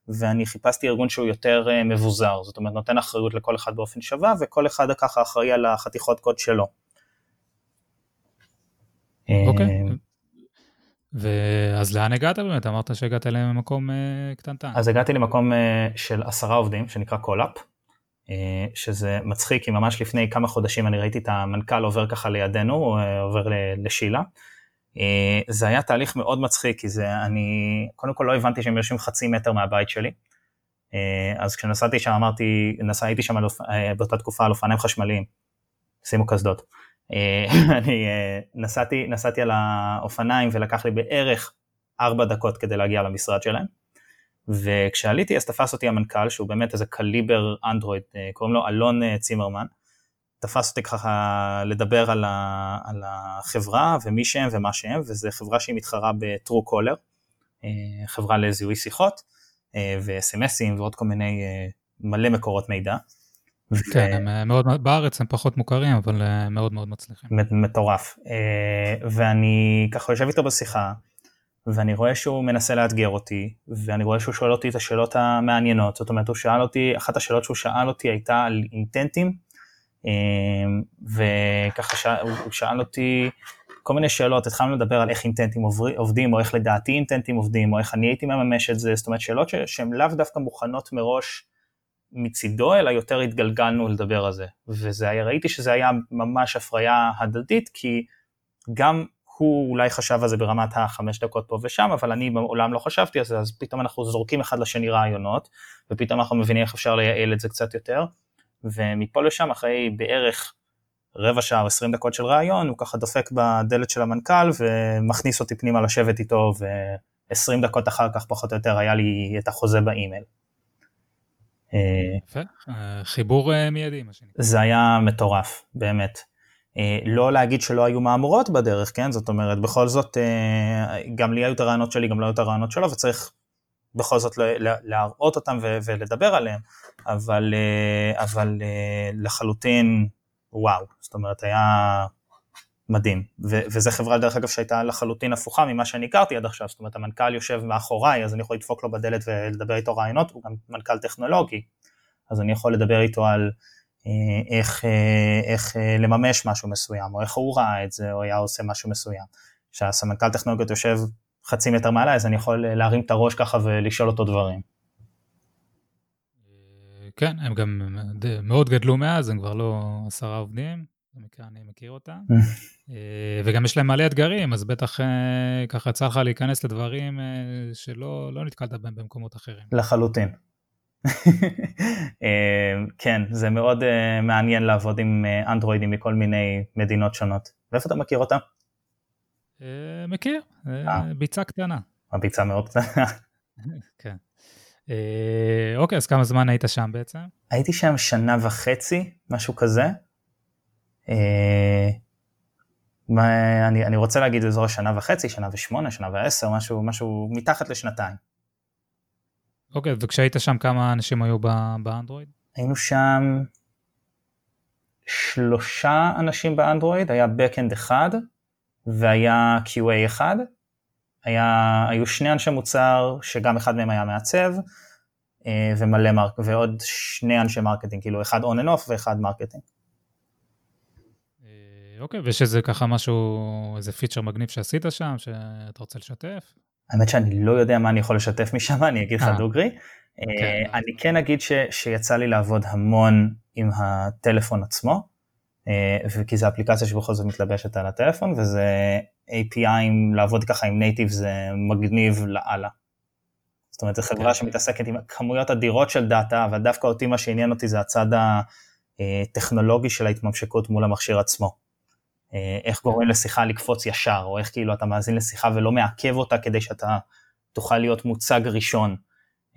B: ואני חיפשתי ארגון שהוא יותר אה, מבוזר, זאת אומרת נותן אחריות לכל אחד באופן שווה וכל אחד ככה אחראי על החתיכות קוד שלו.
A: אוקיי. אוקיי. אה, ואז לאן הגעת באמת? אמרת שהגעת למקום אה, קטנטן.
B: אז הגעתי למקום אה, של עשרה עובדים שנקרא CallApp, אה, שזה מצחיק כי ממש לפני כמה חודשים אני ראיתי את המנכ"ל עובר ככה לידינו, אה, עובר לשילה. אה, זה היה תהליך מאוד מצחיק כי זה אני קודם כל לא הבנתי שהם יושבים חצי מטר מהבית שלי. אה, אז כשנסעתי שם אמרתי, נסעתי שם אה, באותה תקופה על אופניים חשמליים, שימו קסדות. אה, (laughs) אני אה, נסעתי, נסעתי על האופניים ולקח לי בערך ארבע דקות כדי להגיע למשרד שלהם. וכשעליתי אז תפס אותי המנכ"ל שהוא באמת איזה קליבר אנדרואיד, אה, קוראים לו אלון צימרמן. תפס אותי ככה לדבר על, ה, על החברה ומי שהם ומה שהם, וזו חברה שהיא מתחרה בטרו קולר, חברה לזיהוי שיחות ו-SMSים ועוד כל מיני מלא מקורות מידע.
A: כן, הם אה, מאוד, בארץ הם פחות מוכרים, אבל אה, מאוד מאוד מצליחים.
B: מטורף. אה, ואני ככה יושב איתו בשיחה, ואני רואה שהוא מנסה לאתגר אותי, ואני רואה שהוא שואל אותי את השאלות המעניינות, זאת אומרת, הוא שאל אותי, אחת השאלות שהוא שאל אותי הייתה על אינטנטים, וככה שאל, הוא שאל אותי כל מיני שאלות, התחלנו לדבר על איך אינטנטים עובדים, או איך לדעתי אינטנטים עובדים, או איך אני הייתי מממש את זה, זאת אומרת, שאלות שהן לאו דווקא מוכנות מראש מצידו, אלא יותר התגלגלנו לדבר על זה. וזה היה, ראיתי שזה היה ממש הפריה הדדית, כי גם הוא אולי חשב על זה ברמת החמש דקות פה ושם, אבל אני מעולם לא חשבתי על זה, אז פתאום אנחנו זורקים אחד לשני רעיונות, ופתאום אנחנו מבינים איך אפשר לייעל את זה קצת יותר, ומפה לשם, אחרי בערך רבע שעה או עשרים דקות של רעיון, הוא ככה דופק בדלת של המנכ"ל ומכניס אותי פנימה לשבת איתו, ועשרים דקות אחר כך פחות או יותר היה לי את החוזה באימייל.
A: יפה, אה, חיבור אה, מיידי מה שנקרא.
B: זה היה מטורף, באמת. אה, לא להגיד שלא היו מהמורות בדרך, כן? זאת אומרת, בכל זאת, גם לי היו את הרעיונות שלי, גם לא היו את הרעיונות שלו, וצריך בכל זאת להראות אותם ולדבר עליהם, אבל, אבל לחלוטין, וואו, זאת אומרת, היה מדהים. ו- וזו חברה, דרך אגב, שהייתה לחלוטין הפוכה ממה שאני הכרתי עד עכשיו, זאת אומרת, המנכ"ל יושב מאחוריי, אז אני יכול לדפוק לו בדלת ולדבר איתו רעיונות, הוא גם מנכ"ל טכנולוגי, אז אני יכול לדבר איתו על אה, איך, אה, איך אה, לממש משהו מסוים, או איך הוא ראה את זה, או היה עושה משהו מסוים. כשהסמנכ"ל טכנולוגיות יושב חצי מטר מעליי, אז אני יכול להרים את הראש ככה ולשאול אותו דברים.
A: כן, הם גם מאוד גדלו מאז, הם כבר לא עשרה עובדים. במקרה אני מכיר אותה. (laughs) אה, וגם יש להם מלא אתגרים, אז בטח אה, ככה יצא לך להיכנס לדברים אה, שלא לא נתקלת בהם במקומות אחרים.
B: לחלוטין. (laughs) כן, זה מאוד מעניין לעבוד עם אנדרואידים מכל מיני מדינות שונות. ואיפה אתה מכיר אותה?
A: מכיר, ביצה קטנה.
B: הביצה מאוד קטנה. (laughs)
A: כן. אוקיי, אז כמה זמן היית שם בעצם?
B: הייתי שם שנה וחצי, משהו כזה. אה, מה, אני, אני רוצה להגיד אזור השנה וחצי, שנה ושמונה, שנה ועשר, משהו, משהו מתחת לשנתיים.
A: אוקיי, okay, וכשהיית שם כמה אנשים היו באנדרואיד?
B: היינו שם שלושה אנשים באנדרואיד, היה backend אחד, והיה QA אחד, היה, היו שני אנשי מוצר שגם אחד מהם היה מעצב, אה, ומלא מרק, ועוד שני אנשי marketing, כאילו אחד on and off ואחד marketing.
A: אוקיי, ויש איזה ככה משהו, איזה feature מגניב שעשית שם, שאתה רוצה לשתף?
B: האמת שאני לא יודע מה אני יכול לשתף משם, אני אגיד לך אה. דוגרי. אוקיי. אה, אני כן אגיד ש, שיצא לי לעבוד המון עם הטלפון עצמו, אה, וכי זו אפליקציה שבכל זאת מתלבשת על הטלפון, וזה API, לעבוד ככה עם native זה מגניב לאללה. זאת אומרת, זו חברה כן. שמתעסקת עם כמויות אדירות של data, אבל דווקא אותי מה שעניין אותי זה הצד הטכנולוגי של ההתממשקות מול המכשיר עצמו. אה, איך גורם לשיחה לקפוץ ישר, או איך כאילו אתה מאזין לשיחה ולא מעכב אותה כדי שאתה תוכל להיות מוצג ראשון,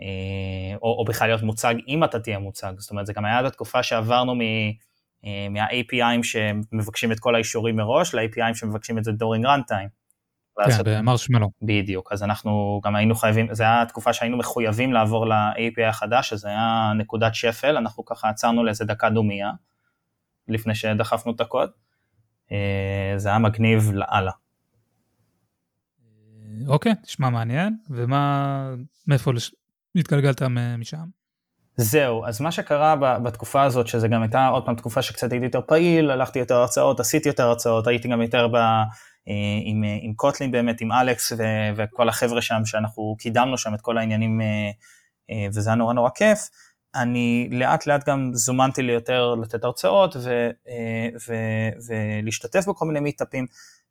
B: אה, או, או בכלל להיות מוצג אם אתה תהיה מוצג. זאת אומרת, זה גם היה בתקופה שעברנו מ... אה, מה-APIים שמבקשים את כל האישורים מראש, ל-APIים שמבקשים את זה during runtime.
A: כן, במרשמלו.
B: בדיוק, אז אנחנו גם היינו חייבים, זו הייתה תקופה שהיינו מחויבים לעבור ל-API החדש, אז זה היה נקודת שפל, אנחנו ככה עצרנו לאיזה דקה דומייה, לפני שדחפנו את הקוד. אה, זה היה מגניב לאללה.
A: אוקיי, נשמע מעניין, ומה, מאיפה התגלגלת משם?
B: זהו, אז מה שקרה בתקופה הזאת, שזה גם הייתה עוד פעם תקופה שקצת הייתי יותר פעיל, הלכתי יותר הרצאות, עשיתי יותר הרצאות, הייתי גם יותר ב, אה, עם, עם קוטלין באמת, עם אלכס ו, וכל החבר'ה שם, שאנחנו קידמנו שם את כל העניינים, אה, וזה היה נורא נורא כיף. אני לאט לאט גם זומנתי לי יותר לתת הרצאות ו, אה, ו, ולהשתתף בכל מיני מיטאפים.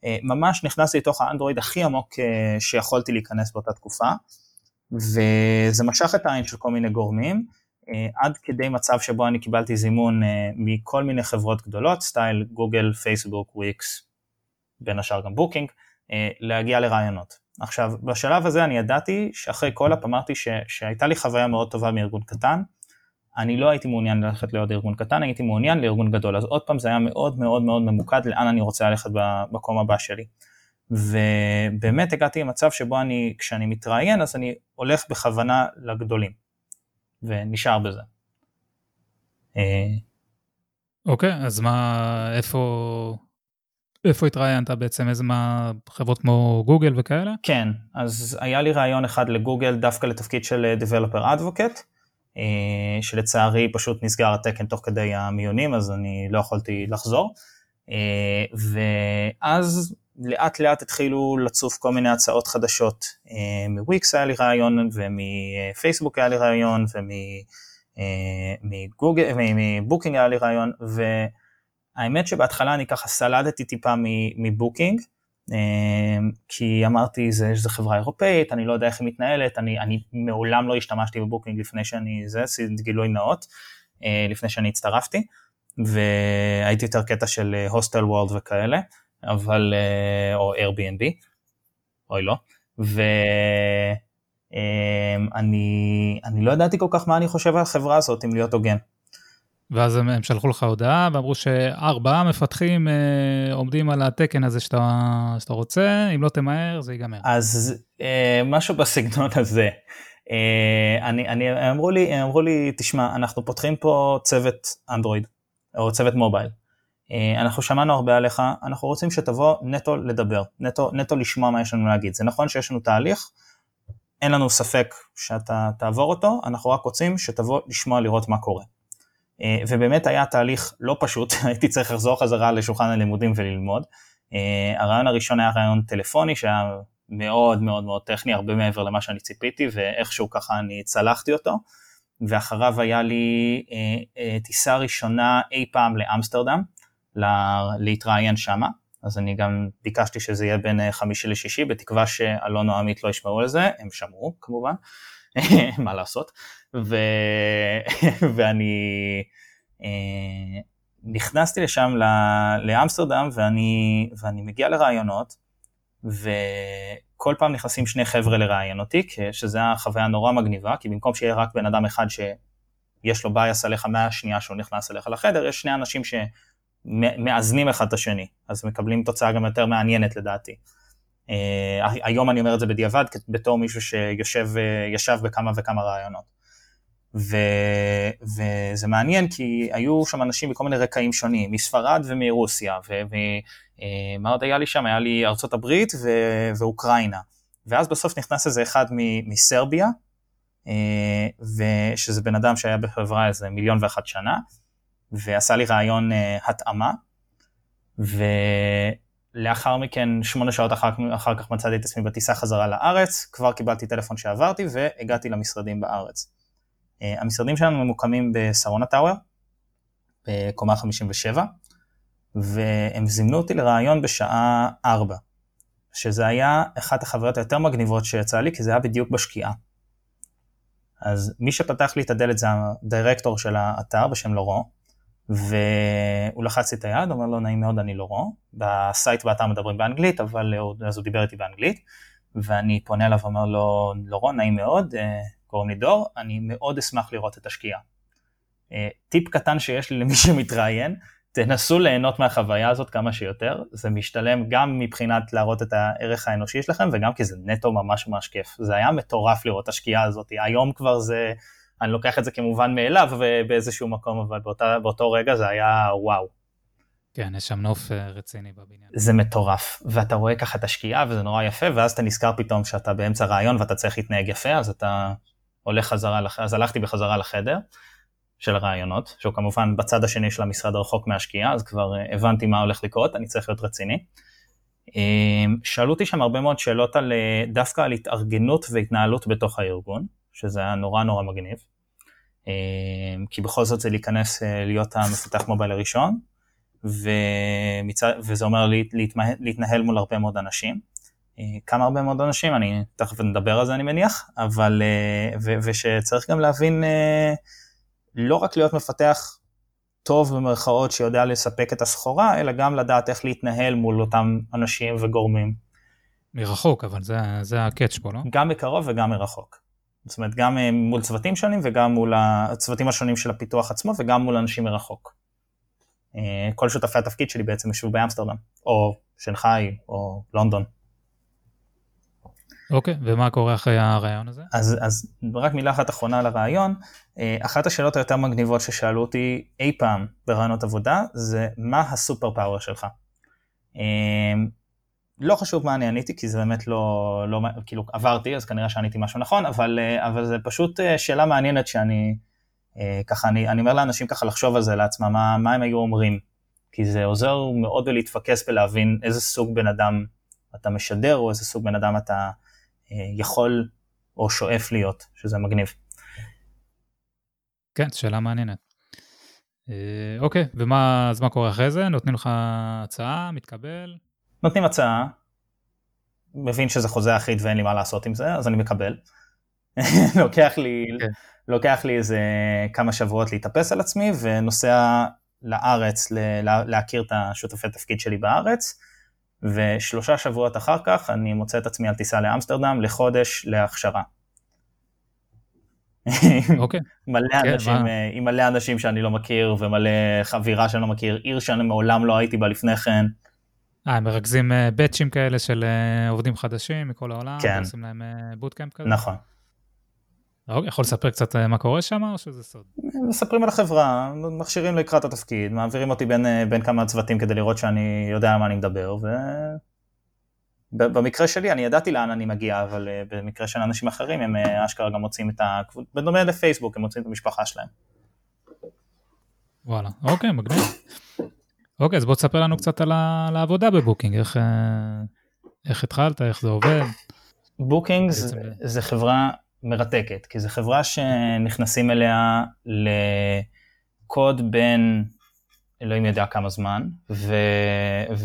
B: אה, ממש נכנסתי לתוך האנדרואיד הכי עמוק אה, שיכולתי להיכנס באותה תקופה, וזה משך את העין של כל מיני גורמים, עד כדי מצב שבו אני קיבלתי זימון מכל מיני חברות גדולות, סטייל גוגל, פייסבוק, וויקס, בין השאר גם בוקינג, להגיע לראיונות. עכשיו, בשלב הזה אני ידעתי שאחרי CallApp אמרתי ש, שהייתה לי חוויה מאוד טובה מארגון קטן, אני לא הייתי מעוניין ללכת לעוד ארגון קטן, הייתי מעוניין לארגון גדול. אז עוד פעם זה היה מאוד מאוד מאוד ממוקד לאן אני רוצה ללכת במקום הבא שלי. ובאמת הגעתי למצב שבו אני, כשאני מתראיין, אז אני הולך בכוונה לגדולים, ונשאר בזה.
A: אה, אוקיי, okay, אז מה, איפה, איפה התראיינת בעצם? איזה מה, חברות כמו גוגל וכאלה?
B: כן, אז היה לי רעיון אחד לגוגל דווקא לתפקיד של Developer Advocate. אה, שלצערי פשוט נסגר התקן תוך כדי המיונים, אז אני לא יכולתי לחזור. אה, ואז לאט לאט התחילו לצוף כל מיני הצעות חדשות. אה, מוויקס היה לי ראיון, ומפייסבוק היה לי ראיון, ומבוקינג היה לי ראיון, והאמת שבהתחלה אני ככה סלדתי טיפה מבוקינג, כי אמרתי, זה, זה חברה אירופאית, אני לא יודע איך היא מתנהלת, אני, אני מעולם לא השתמשתי בבוקינג לפני שאני, זה, גילוי נאות, אה, לפני שאני הצטרפתי, והייתי יותר קטע של הוסטל אה, וורלד וכאלה, אבל, אה, או Airbnb, אוי לא, ואני אמ, אני לא ידעתי כל כך מה אני חושב על החברה הזאת, אם להיות הוגן.
A: ואז הם, הם שלחו לך הודעה ואמרו שארבעה מפתחים אה, עומדים על התקן הזה שאתה, שאתה רוצה, אם לא תמהר זה ייגמר.
B: אז אה, משהו בסגנון הזה. אה, אני, אני, אמרו, לי, אמרו לי, תשמע, אנחנו פותחים פה צוות אנדרואיד, או צוות מובייל. אה, אנחנו שמענו הרבה עליך, אנחנו רוצים שתבוא נטו לדבר, נטו, נטו לשמוע מה יש לנו להגיד. זה נכון שיש לנו תהליך, אין לנו ספק שאתה תעבור אותו, אנחנו רק רוצים שתבוא לשמוע לראות מה קורה. אה, ובאמת היה תהליך לא פשוט, (laughs) הייתי צריך לחזור חזרה לשולחן הלימודים וללמוד. אה, הרעיון הראשון היה רעיון טלפוני שהיה מאוד מאוד מאוד טכני, הרבה מעבר למה שאני ציפיתי, ואיכשהו ככה אני צלחתי אותו. ואחריו היה לי אה, טיסה ראשונה אי פעם לאמסטרדם, להתראיין שמה, אז אני גם ביקשתי שזה יהיה בין חמישי לשישי, בתקווה שאלון או עמית לא ישמעו על זה, הם שמעו כמובן, (laughs) מה לעשות, ו... (laughs) ואני אה, נכנסתי לשם לאמסטרדם ואני, ואני מגיע לרעיונות, וכל פעם נכנסים שני חבר'ה לראיין אותי, שזה החוויה נורא מגניבה, כי במקום שיהיה רק בן אדם אחד שיש לו בייס עליך מהשנייה שהוא נכנס אליך לחדר, יש שני אנשים שמאזנים אחד את השני, אז מקבלים תוצאה גם יותר מעניינת לדעתי. Uh, היום אני אומר את זה בדיעבד בתור מישהו שיושב בכמה וכמה רעיונות. ו, וזה מעניין כי היו שם אנשים בכל מיני רקעים שונים, מספרד ומרוסיה, ומה עוד היה לי שם? היה לי ארצות הברית ו, ואוקראינה. ואז בסוף נכנס איזה אחד מסרביה, ושזה בן אדם שהיה בחברה איזה מיליון ואחת שנה, ועשה לי רעיון התאמה, ולאחר מכן, שמונה שעות אחר, אחר כך מצאתי את עצמי בטיסה חזרה לארץ, כבר קיבלתי טלפון שעברתי והגעתי למשרדים בארץ. אה, המשרדים שלנו ממוקמים בשרונה טאוור, בקומה 57, והם זימנו אותי לראיון בשעה 4, שזה היה אחת החוויות היותר מגניבות שיצא לי, כי זה היה בדיוק בשקיעה. אז מי שפתח לי את הדלת זה הדירקטור של האתר בשם לורו, והוא לחץ את היד, אומר לו נעים מאוד אני לורו, בסייט באתר מדברים באנגלית, אבל אז הוא דיבר איתי באנגלית, ואני פונה אליו ואומר לו לורו נעים מאוד, אה, קוראים לי דור, אני מאוד אשמח לראות את השקיעה. אה, טיפ קטן שיש לי למי שמתראיין, תנסו ליהנות מהחוויה הזאת כמה שיותר, זה משתלם גם מבחינת להראות את הערך האנושי שלכם וגם כי זה נטו ממש ממש כיף. זה היה מטורף לראות את השקיעה הזאת, היום כבר זה, אני לוקח את זה כמובן מאליו באיזשהו מקום, אבל באותה, באותו רגע זה היה וואו.
A: כן, יש שם נוף אה, רציני בבניין.
B: זה מטורף, ואתה רואה ככה את השקיעה וזה נורא יפה, ואז אתה נזכר פתאום שאתה באמצע רעיון ואתה צריך להתנהג יפה, אז אתה הולך חזרה, אז הלכתי בחזרה לחדר של הרעיונות, שהוא כמובן בצד השני של המשרד הרחוק מהשקיעה, אז כבר אה, הבנתי מה הולך לקרות, אני צריך להיות רציני. אמ, שאלו אותי שם הרבה מאוד שאלות על, אה, דווקא על התארגנות והתנהלות בתוך הארגון, שזה היה נורא נורא מגניב. אמ, כי בכל זאת זה להיכנס אה, להיות המפתח מובייל הראשון, ומצד, וזה אומר להתנהל מול הרבה מאוד אנשים. אה, כמה הרבה מאוד אנשים, אני תכף נדבר על זה אני מניח, אבל, אה, ו, ושצריך גם להבין לא רק להיות מפתח טוב במרכאות שיודע לספק את הסחורה, אלא גם לדעת איך להתנהל מול אותם אנשים וגורמים.
A: מרחוק, אבל זה, זה הקאץ' פה, לא?
B: גם מקרוב וגם מרחוק. זאת אומרת, גם מול צוותים שונים וגם מול הצוותים השונים של הפיתוח עצמו וגם מול אנשים מרחוק. כל שותפי התפקיד שלי בעצם ישבו באמסטרדם, או שנגחאי, או לונדון.
A: אוקיי, okay, ומה קורה אחרי הרעיון הזה?
B: אז, אז רק מילה אחת אחרונה לרעיון, אה, אחת השאלות היותר מגניבות ששאלו אותי אי פעם ברעיונות עבודה, זה מה הסופר פאוור שלך. אה, לא חשוב מה אני עניתי, כי זה באמת לא, לא, כאילו עברתי, אז כנראה שעניתי משהו נכון, אבל, אה, אבל זה פשוט שאלה מעניינת שאני, ככה, אני, אני אומר לאנשים ככה לחשוב על זה לעצמם, מה, מה הם היו אומרים, כי זה עוזר מאוד בלהתפקס ולהבין איזה סוג בן אדם אתה משדר, או איזה סוג בן אדם אתה יכול או שואף להיות, שזה מגניב.
A: כן, שאלה מעניינת. אה, אוקיי, ומה, אז מה קורה אחרי זה? נותנים לך הצעה, מתקבל?
B: נותנים הצעה, מבין שזה חוזה אחיד ואין לי מה לעשות עם זה, אז אני מקבל. (laughs) לוקח לי, okay. כן. לוקח לי איזה כמה שבועות להתאפס על עצמי ונוסע לארץ ל- להכיר את השותפי תפקיד שלי בארץ. ושלושה שבועות אחר כך אני מוצא את עצמי על טיסה לאמסטרדם לחודש להכשרה. (laughs)
A: אוקיי.
B: מלא כן, אנשים, מה? עם מלא אנשים שאני לא מכיר ומלא חבירה שאני לא מכיר, עיר שאני מעולם לא הייתי בה לפני כן.
A: אה, הם מרכזים באצ'ים אה, כאלה של אה, עובדים חדשים מכל העולם, כן. ועושים להם bootcamp אה, כזה?
B: נכון.
A: אוקיי, יכול לספר קצת מה קורה שם או שזה סוד?
B: מספרים על החברה, מכשירים לקראת התפקיד, מעבירים אותי בין, בין כמה צוותים כדי לראות שאני יודע על מה אני מדבר, ובמקרה שלי אני ידעתי לאן אני מגיע, אבל במקרה של אנשים אחרים הם אשכרה גם מוצאים את ה... בדומה לפייסבוק, הם מוצאים את המשפחה שלהם.
A: וואלה, אוקיי, מגניב. אוקיי, אז בוא תספר לנו קצת על, העבודה בבוקינג, איך, איך התחלת, איך זה עובד.
B: בוקינג זה חברה מרתקת, כי זו חברה שנכנסים אליה לקוד בן אלוהים יודע כמה זמן, ו,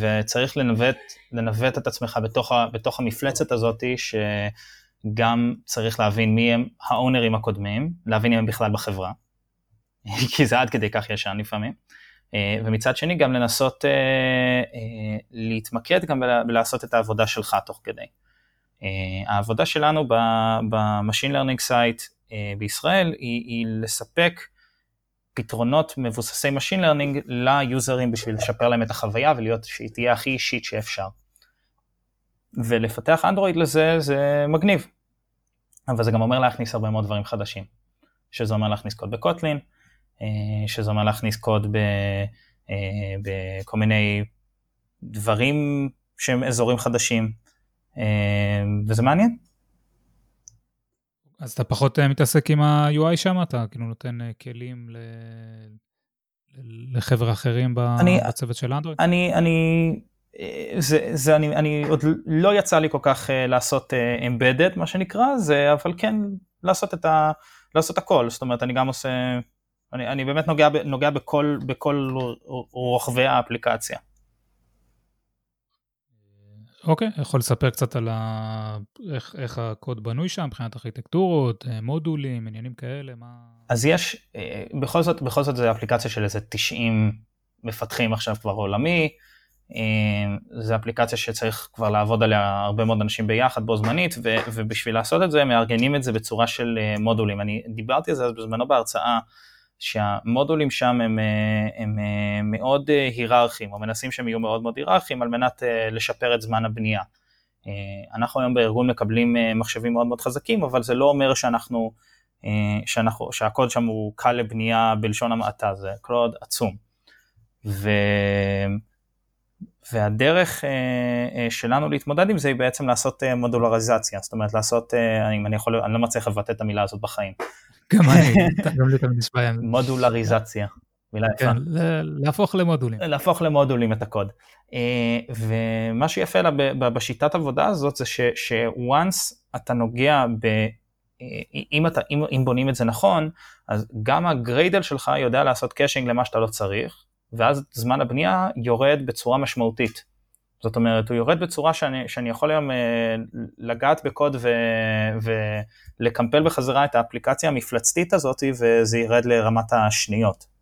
B: וצריך לנווט, לנווט את עצמך בתוך, ה, בתוך המפלצת הזאת, שגם צריך להבין מי הם האונרים הקודמים, להבין אם הם בכלל בחברה, (laughs) כי זה עד כדי כך ישן לפעמים, אה, ומצד שני גם לנסות אה, אה, להתמקד גם בלעשות את העבודה שלך תוך כדי. העבודה שלנו ב machine learning site בישראל היא, היא לספק פתרונות מבוססי machine learning ליוזרים בשביל לשפר להם את החוויה ולהיות שהיא תהיה הכי אישית שאפשר. ולפתח אנדרואיד לזה זה מגניב, אבל זה גם אומר להכניס הרבה מאוד דברים חדשים. שזה אומר להכניס קוד בקוטלין, שזה אומר להכניס קוד ב, בכל מיני דברים שהם אזורים חדשים, וזה מעניין.
A: אז אתה פחות מתעסק עם ה-UI שם? אתה כאילו נותן כלים ל... לחבר אחרים אני, בצוות של אנדרואיד?
B: אני, אני, זה, זה אני, אני עוד לא יצא לי כל כך לעשות embedded מה שנקרא, זה אבל כן לעשות את ה... לעשות הכל, זאת אומרת אני גם עושה, אני, אני באמת נוגע, נוגע בכל, בכל רוחבי האפליקציה.
A: אוקיי, okay, יכול לספר קצת על ה... איך, איך הקוד בנוי שם, מבחינת ארכיטקטורות, אה, מודולים, עניינים כאלה, מה...
B: אז יש, בכל זאת, בכל זאת זו אפליקציה של איזה 90 מפתחים עכשיו כבר עולמי, זו אפליקציה שצריך כבר לעבוד עליה הרבה מאוד אנשים ביחד בו זמנית, ו, ובשביל לעשות את זה מארגנים את זה בצורה של אה, מודולים. אני דיברתי על זה אז בזמנו בהרצאה, שהמודולים שם הם, אה, הם אה, מאוד היררכיים, או מנסים שהם יהיו מאוד מאוד היררכיים על מנת לשפר את זמן הבנייה. אנחנו היום בארגון מקבלים מחשבים מאוד מאוד חזקים, אבל זה לא אומר שאנחנו, שאנחנו, שהקוד שם הוא קל לבנייה בלשון המעטה, זה קוד עצום. ו... והדרך אה, אה, שלנו להתמודד עם זה היא בעצם לעשות אה, מודולריזציה, זאת אומרת לעשות, אם אני יכול, אני לא מצליח לבטא את המילה הזאת בחיים.
A: גם אני, (laughs) גם לי תמיד נשמע.
B: מודולריזציה, מילה יפה.
A: כן, להפוך למודולים.
B: להפוך למודולים את הקוד. ומה שיפה לה בשיטת עבודה הזאת זה ש-once אתה נוגע ב... אם, אתה, אם, אם בונים את זה נכון, אז גם ה Gradle שלך יודע לעשות caching למה שאתה לא צריך, ואז זמן הבנייה יורד בצורה משמעותית. זאת אומרת, הוא יורד בצורה שאני, שאני יכול היום אה, לגעת בקוד ו, ולקמפל בחזרה את האפליקציה המפלצתית הזאת וזה ירד לרמת השניות.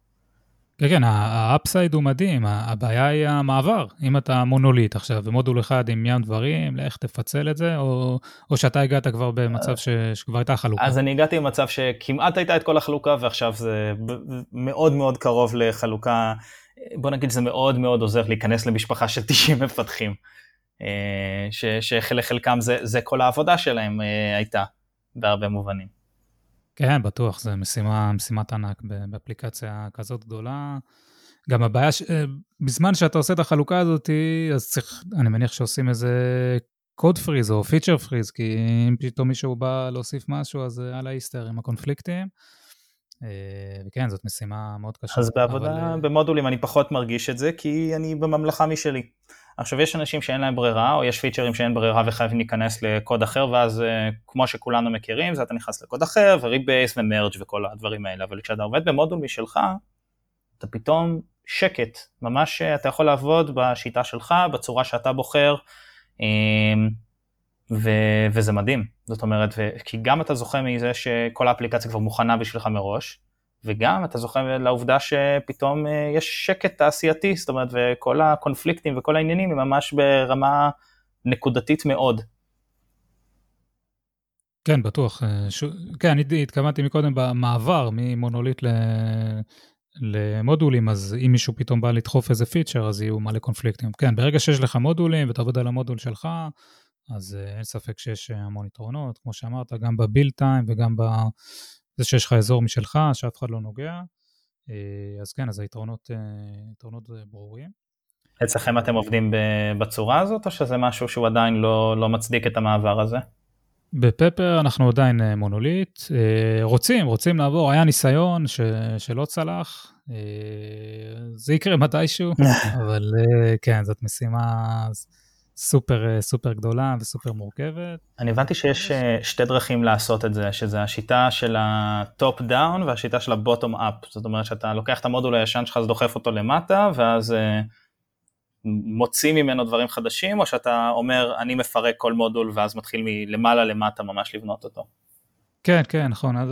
A: כן, כן, ה upside הוא מדהים, הבעיה היא המעבר. אם אתה מונוליט עכשיו במודול אחד עם ים דברים, לך תפצל את זה, או, או שאתה הגעת כבר במצב ש, שכבר הייתה חלוקה.
B: אז אני הגעתי למצב שכמעט הייתה את כל החלוקה, ועכשיו זה מאוד מאוד קרוב לחלוקה בוא נגיד זה מאוד מאוד עוזר להיכנס למשפחה של 90 מפתחים, אה, ש, שלחלקם זה, זה כל העבודה שלהם אה, הייתה, בהרבה מובנים.
A: כן, בטוח, זו משימה, משימת ענק באפליקציה כזאת גדולה. גם הבעיה, ש... אה, בזמן שאתה עושה את החלוקה הזאת, אז צריך, אני מניח שעושים איזה code freeze או feature freeze, כי אם פתאום מישהו בא להוסיף משהו, אז על האיסטר עם הקונפליקטים. אה, וכן, זאת משימה מאוד קשה.
B: אז בעבודה אבל... אה, במודולים אני פחות מרגיש את זה, כי אני בממלכה משלי. עכשיו יש אנשים שאין להם ברירה, או יש פיצ'רים שאין ברירה וחייבים להיכנס לקוד אחר, ואז אה, כמו שכולנו מכירים, זה אתה נכנס לקוד אחר, ו rebase ו merge וכל הדברים האלה, אבל כשאתה עובד במודול משלך, אתה פתאום שקט, ממש אתה יכול לעבוד בשיטה שלך, בצורה שאתה בוחר, ו- וזה מדהים, זאת אומרת, ו- כי גם אתה זוכה מזה שכל האפליקציה כבר מוכנה בשבילך מראש, וגם אתה זוכה לעובדה שפתאום אה, יש שקט תעשייתי, זאת אומרת, וכל הקונפליקטים וכל העניינים הם ממש ברמה נקודתית מאוד.
A: כן, בטוח. אה, ש... כן, אני התכוונתי מקודם במעבר ממונוליט ל... למודולים, אז אם מישהו פתאום בא לדחוף איזה פיצ'ר, אז יהיו מלא קונפליקטים. כן, ברגע שיש לך מודולים ואתה עובד על המודול שלך, אז uh, אין ספק שיש uh, המון יתרונות, כמו שאמרת, גם בביל טיים וגם בזה שיש לך אזור משלך, שאף אחד לא נוגע. Uh, אז כן, אז היתרונות יתרונות ברורים.
B: אצלכם אתם עובדים בצורה הזאת, או שזה משהו שהוא עדיין לא, לא מצדיק את המעבר הזה?
A: בפפר אנחנו עדיין מונוליט, רוצים, רוצים לעבור, היה ניסיון ש, שלא צלח, זה יקרה מתישהו, (laughs) אבל כן, זאת משימה, סופר אה, סופר גדולה וסופר מורכבת.
B: אני הבנתי שיש אה, שתי דרכים לעשות את זה, שזה השיטה של ה top down והשיטה של ה bottom up, זאת אומרת שאתה לוקח את המודול הישן שלך, אז דוחף אותו למטה, ואז אה, מוציא ממנו דברים חדשים, או שאתה אומר, אני מפרק כל מודול ואז מתחיל מלמעלה למטה ממש לבנות אותו.
A: כן, כן, נכון, אז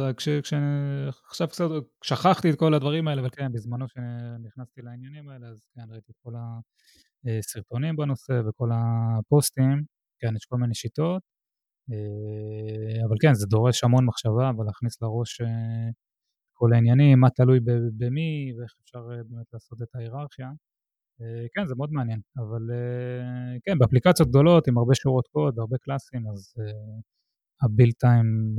A: עכשיו קצת שכחתי את כל הדברים האלה, אבל כן, בזמנו שנכנסתי לעניינים האלה, אז כן, ראיתי את כל ה... אה, סרטונים בנושא וכל הפוסטים, כן, יש כל מיני שיטות, אה, אבל כן, זה דורש המון מחשבה ולהכניס לראש אה, כל העניינים, מה תלוי במי ואיך אפשר באמת לעשות את ההיררכיה. כן, זה מאוד מעניין, אבל כן, באפליקציות גדולות עם הרבה שורות קוד והרבה קלאסים, אז הבילד טיים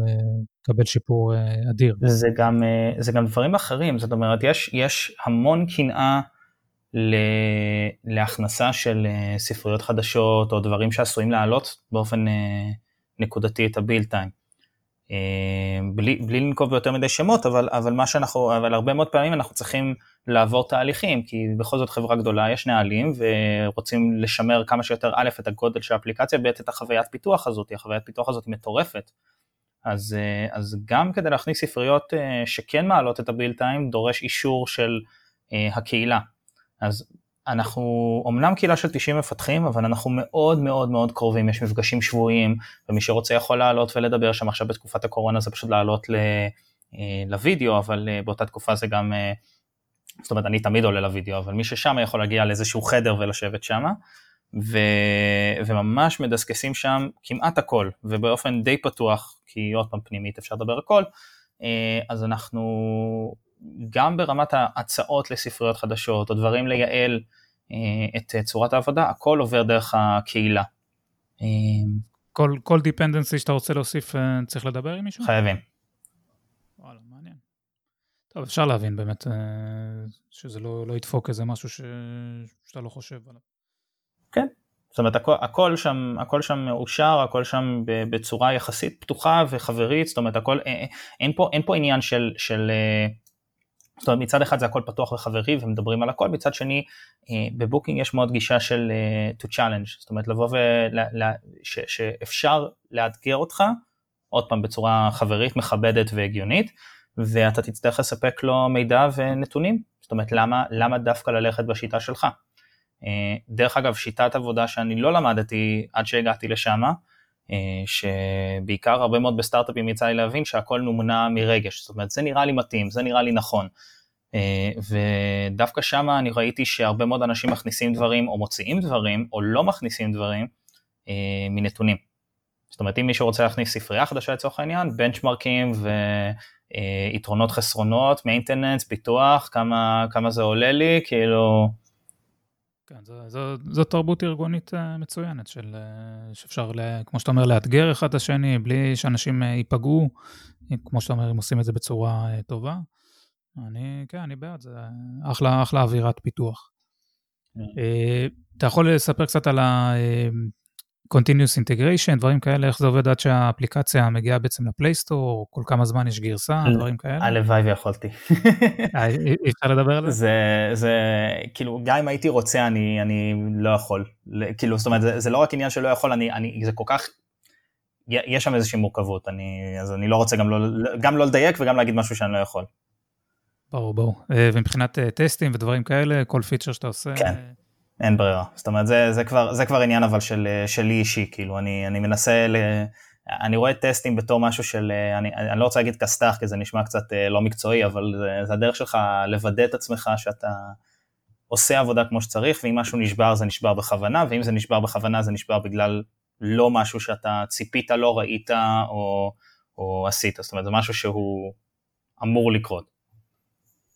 A: מקבל שיפור אדיר.
B: זה גם, זה גם דברים אחרים, זאת אומרת, יש, יש המון קנאה להכנסה של ספריות חדשות או דברים שעשויים להעלות באופן נקודתי את הבילד טיים. בלי, בלי לנקוב ביותר מדי שמות, אבל, אבל מה שאנחנו, אבל הרבה מאוד פעמים אנחנו צריכים לעבור תהליכים, כי בכל זאת חברה גדולה, יש נהלים, ורוצים לשמר כמה שיותר א' את הגודל של האפליקציה, ב' את החוויית פיתוח הזאת, החוויית פיתוח הזאת מטורפת. אז, אז גם כדי להכניס ספריות שכן מעלות את הבילד טיים, דורש אישור של הקהילה. אז אנחנו אומנם קהילה של 90 מפתחים, אבל אנחנו מאוד מאוד מאוד קרובים, יש מפגשים שבועיים, ומי שרוצה יכול לעלות ולדבר שם. עכשיו בתקופת הקורונה זה פשוט לעלות ל, לוידאו, אבל באותה תקופה זה גם זאת אומרת, אני תמיד עולה לוידאו, אבל מי ששם יכול להגיע לאיזשהו חדר ולשבת שם, ו... וממש מדסקסים שם כמעט הכל, ובאופן די פתוח, כי עוד פעם פנימית אפשר לדבר הכל, אה, אז אנחנו גם ברמת ההצעות לספריות חדשות, או דברים לייעל אה, את צורת העבודה, הכל עובר דרך הקהילה.
A: אה, כל, כל dependency שאתה רוצה להוסיף צריך לדבר עם מישהו?
B: חייבים.
A: טוב, אפשר להבין באמת אה, שזה לא, לא ידפוק איזה משהו ש... שאתה לא חושב עליו.
B: כן, זאת אומרת הכל, הכל שם הכל שם מאושר הכל שם בצורה יחסית פתוחה וחברית זאת אומרת הכל אין, אה, פה אין פה עניין של של אה, זאת אומרת מצד אחד זה הכל פתוח וחברי ומדברים על הכל מצד שני בבוקינג יש מאוד גישה של to challenge זאת אומרת לבוא ושאפשר לאתגר אותך עוד פעם בצורה חברית מכבדת והגיונית ואתה תצטרך לספק לו מידע ונתונים, זאת אומרת למה, למה דווקא ללכת בשיטה שלך. אה, דרך אגב, שיטת עבודה שאני לא למדתי עד שהגעתי לשם, אה, שבעיקר הרבה מאוד בסטארט-אפים יצא לי להבין שהכל נומנה מרגש, זאת אומרת זה נראה לי מתאים, זה נראה לי נכון. אה, ודווקא שם אני ראיתי שהרבה מאוד אנשים מכניסים דברים או מוציאים דברים או לא מכניסים דברים מנתונים. זאת אומרת אם מישהו רוצה להכניס ספרייה חדשה לצורך העניין, בנצ'מרקים אה, יתרונות חסרונות, מיינטננס, פיתוח, כמה, כמה זה עולה לי, כאילו...
A: כן, זו, זו, זו תרבות ארגונית אה, מצוינת, של, אה, שאפשר, כמו שאתה אומר, לאתגר אחד את השני, בלי שאנשים ייפגעו, כמו שאתה אומר, הם עושים את זה בצורה טובה. אני, כן, אני בעד, זה אחלה, אחלה אווירת פיתוח. כן. אתה יכול לספר קצת על ה... Continuous Integration, דברים כאלה, איך זה עובד עד שהאפליקציה מגיעה בעצם לפלייסטור, כל כמה זמן יש גרסה, דברים כאלה?
B: הלוואי ויכולתי.
A: אה, אי אפשר לדבר על זה?
B: זה, זה, כאילו, גם אם הייתי רוצה, אני, אני לא יכול. כאילו, זאת אומרת, זה, זה לא רק עניין שלא יכול, אני, אני, זה כל כך, יש שם איזושהי מורכבות, אני, אז אני לא רוצה גם לא, גם לא לדייק וגם להגיד משהו שאני לא יכול.
A: ברור, ברור. אה, ומבחינת אה, טסטים ודברים כאלה, כל פיצ'ר שאתה עושה...
B: כן. אין ברירה. זאת אומרת, זה, זה, כבר, זה כבר עניין אבל של, שלי אישי, כאילו, אני, אני מנסה, ל... אני רואה טסטים בתור משהו של, אני, אני לא רוצה להגיד כסת"ח, כי זה נשמע קצת אה, לא מקצועי, אבל זה, זה הדרך שלך לוודא את עצמך שאתה עושה עבודה כמו שצריך, ואם משהו נשבר זה נשבר בכוונה, ואם זה נשבר בכוונה זה נשבר בגלל לא משהו שאתה ציפית, לא ראית או, או עשית, זאת אומרת, זה משהו שהוא אמור לקרות.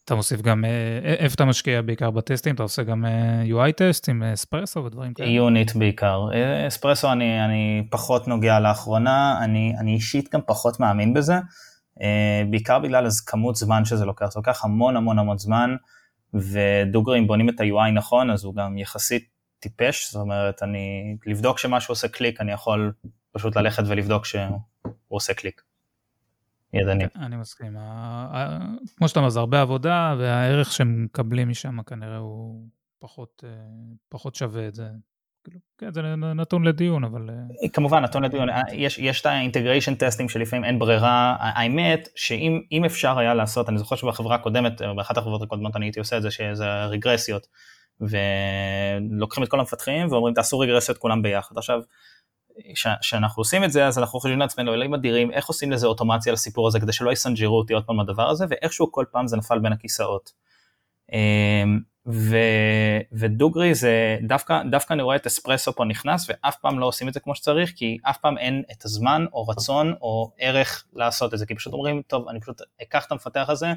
A: אתה מוסיף גם, אה, אה, איפה אתה משקיע בעיקר בטסטים? אתה עושה גם אה, UI טסט עם אספרסו ודברים כאלה?
B: יוניט בעיקר. אספרסו אני, אני פחות נוגע לאחרונה, אני, אני אישית גם פחות מאמין בזה, בעיקר בגלל איזו כמות זמן שזה לוקח, זה לוקח המון המון המון זמן, ודוגרי אם בונים את ה-UI נכון, אז הוא גם יחסית טיפש, זאת אומרת, אני, לבדוק שמשהו עושה קליק, אני יכול פשוט ללכת ולבדוק שהוא עושה קליק. ידני.
A: כן, אני מסכים. כמו שאתה אומר, זה הרבה עבודה, והערך שהם מקבלים משם כנראה הוא פחות, אה, פחות שווה את זה. כאילו, כן, זה נתון לדיון, אבל...
B: אה, כמובן, נתון לדיון. אה, יש, יש את ה integration טסטים שלפעמים אין ברירה. האמת, שאם אפשר היה לעשות, אני זוכר שבחברה הקודמת, באחת החברות הקודמות אני הייתי עושה את זה, שזה רגרסיות. ולוקחים את כל המפתחים ואומרים תעשו רגרסיות כולם ביחד. עכשיו, כשאנחנו עושים את זה אז אנחנו חושבים לעצמנו אלוהים אדירים איך עושים לזה אוטומציה לסיפור הזה כדי שלא יסנג'רו אותי עוד פעם הדבר הזה ואיכשהו כל פעם זה נפל בין הכיסאות. אמ, ו, ודוגרי זה דווקא דווקא אני רואה את אספרסו פה נכנס ואף פעם לא עושים את זה כמו שצריך כי אף פעם אין את הזמן או רצון או ערך לעשות את זה כי פשוט אומרים טוב אני פשוט אקח את המפתח הזה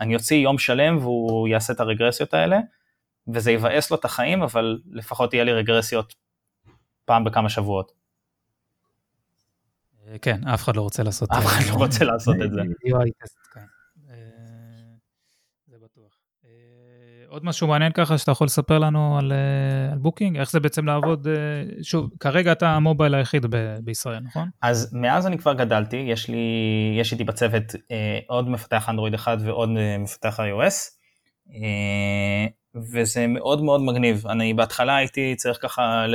B: אני אוציא יום שלם והוא יעשה את הרגרסיות האלה וזה יבאס לו את החיים אבל לפחות יהיה לי רגרסיות פעם בכמה שבועות.
A: כן, אף אחד לא רוצה לעשות...
B: אף אחד לא (laughs) רוצה לעשות את זה.
A: כן. זה בטוח. עוד משהו מעניין ככה שאתה יכול לספר לנו על, על בוקינג? איך זה בעצם לעבוד, שוב, כרגע אתה ה mobile היחיד ב- בישראל, נכון?
B: אז מאז אני כבר גדלתי, יש לי, יש איתי בצוות עוד מפתח אנדרואיד אחד ועוד מפתח iOS. וזה מאוד מאוד מגניב. אני בהתחלה הייתי צריך ככה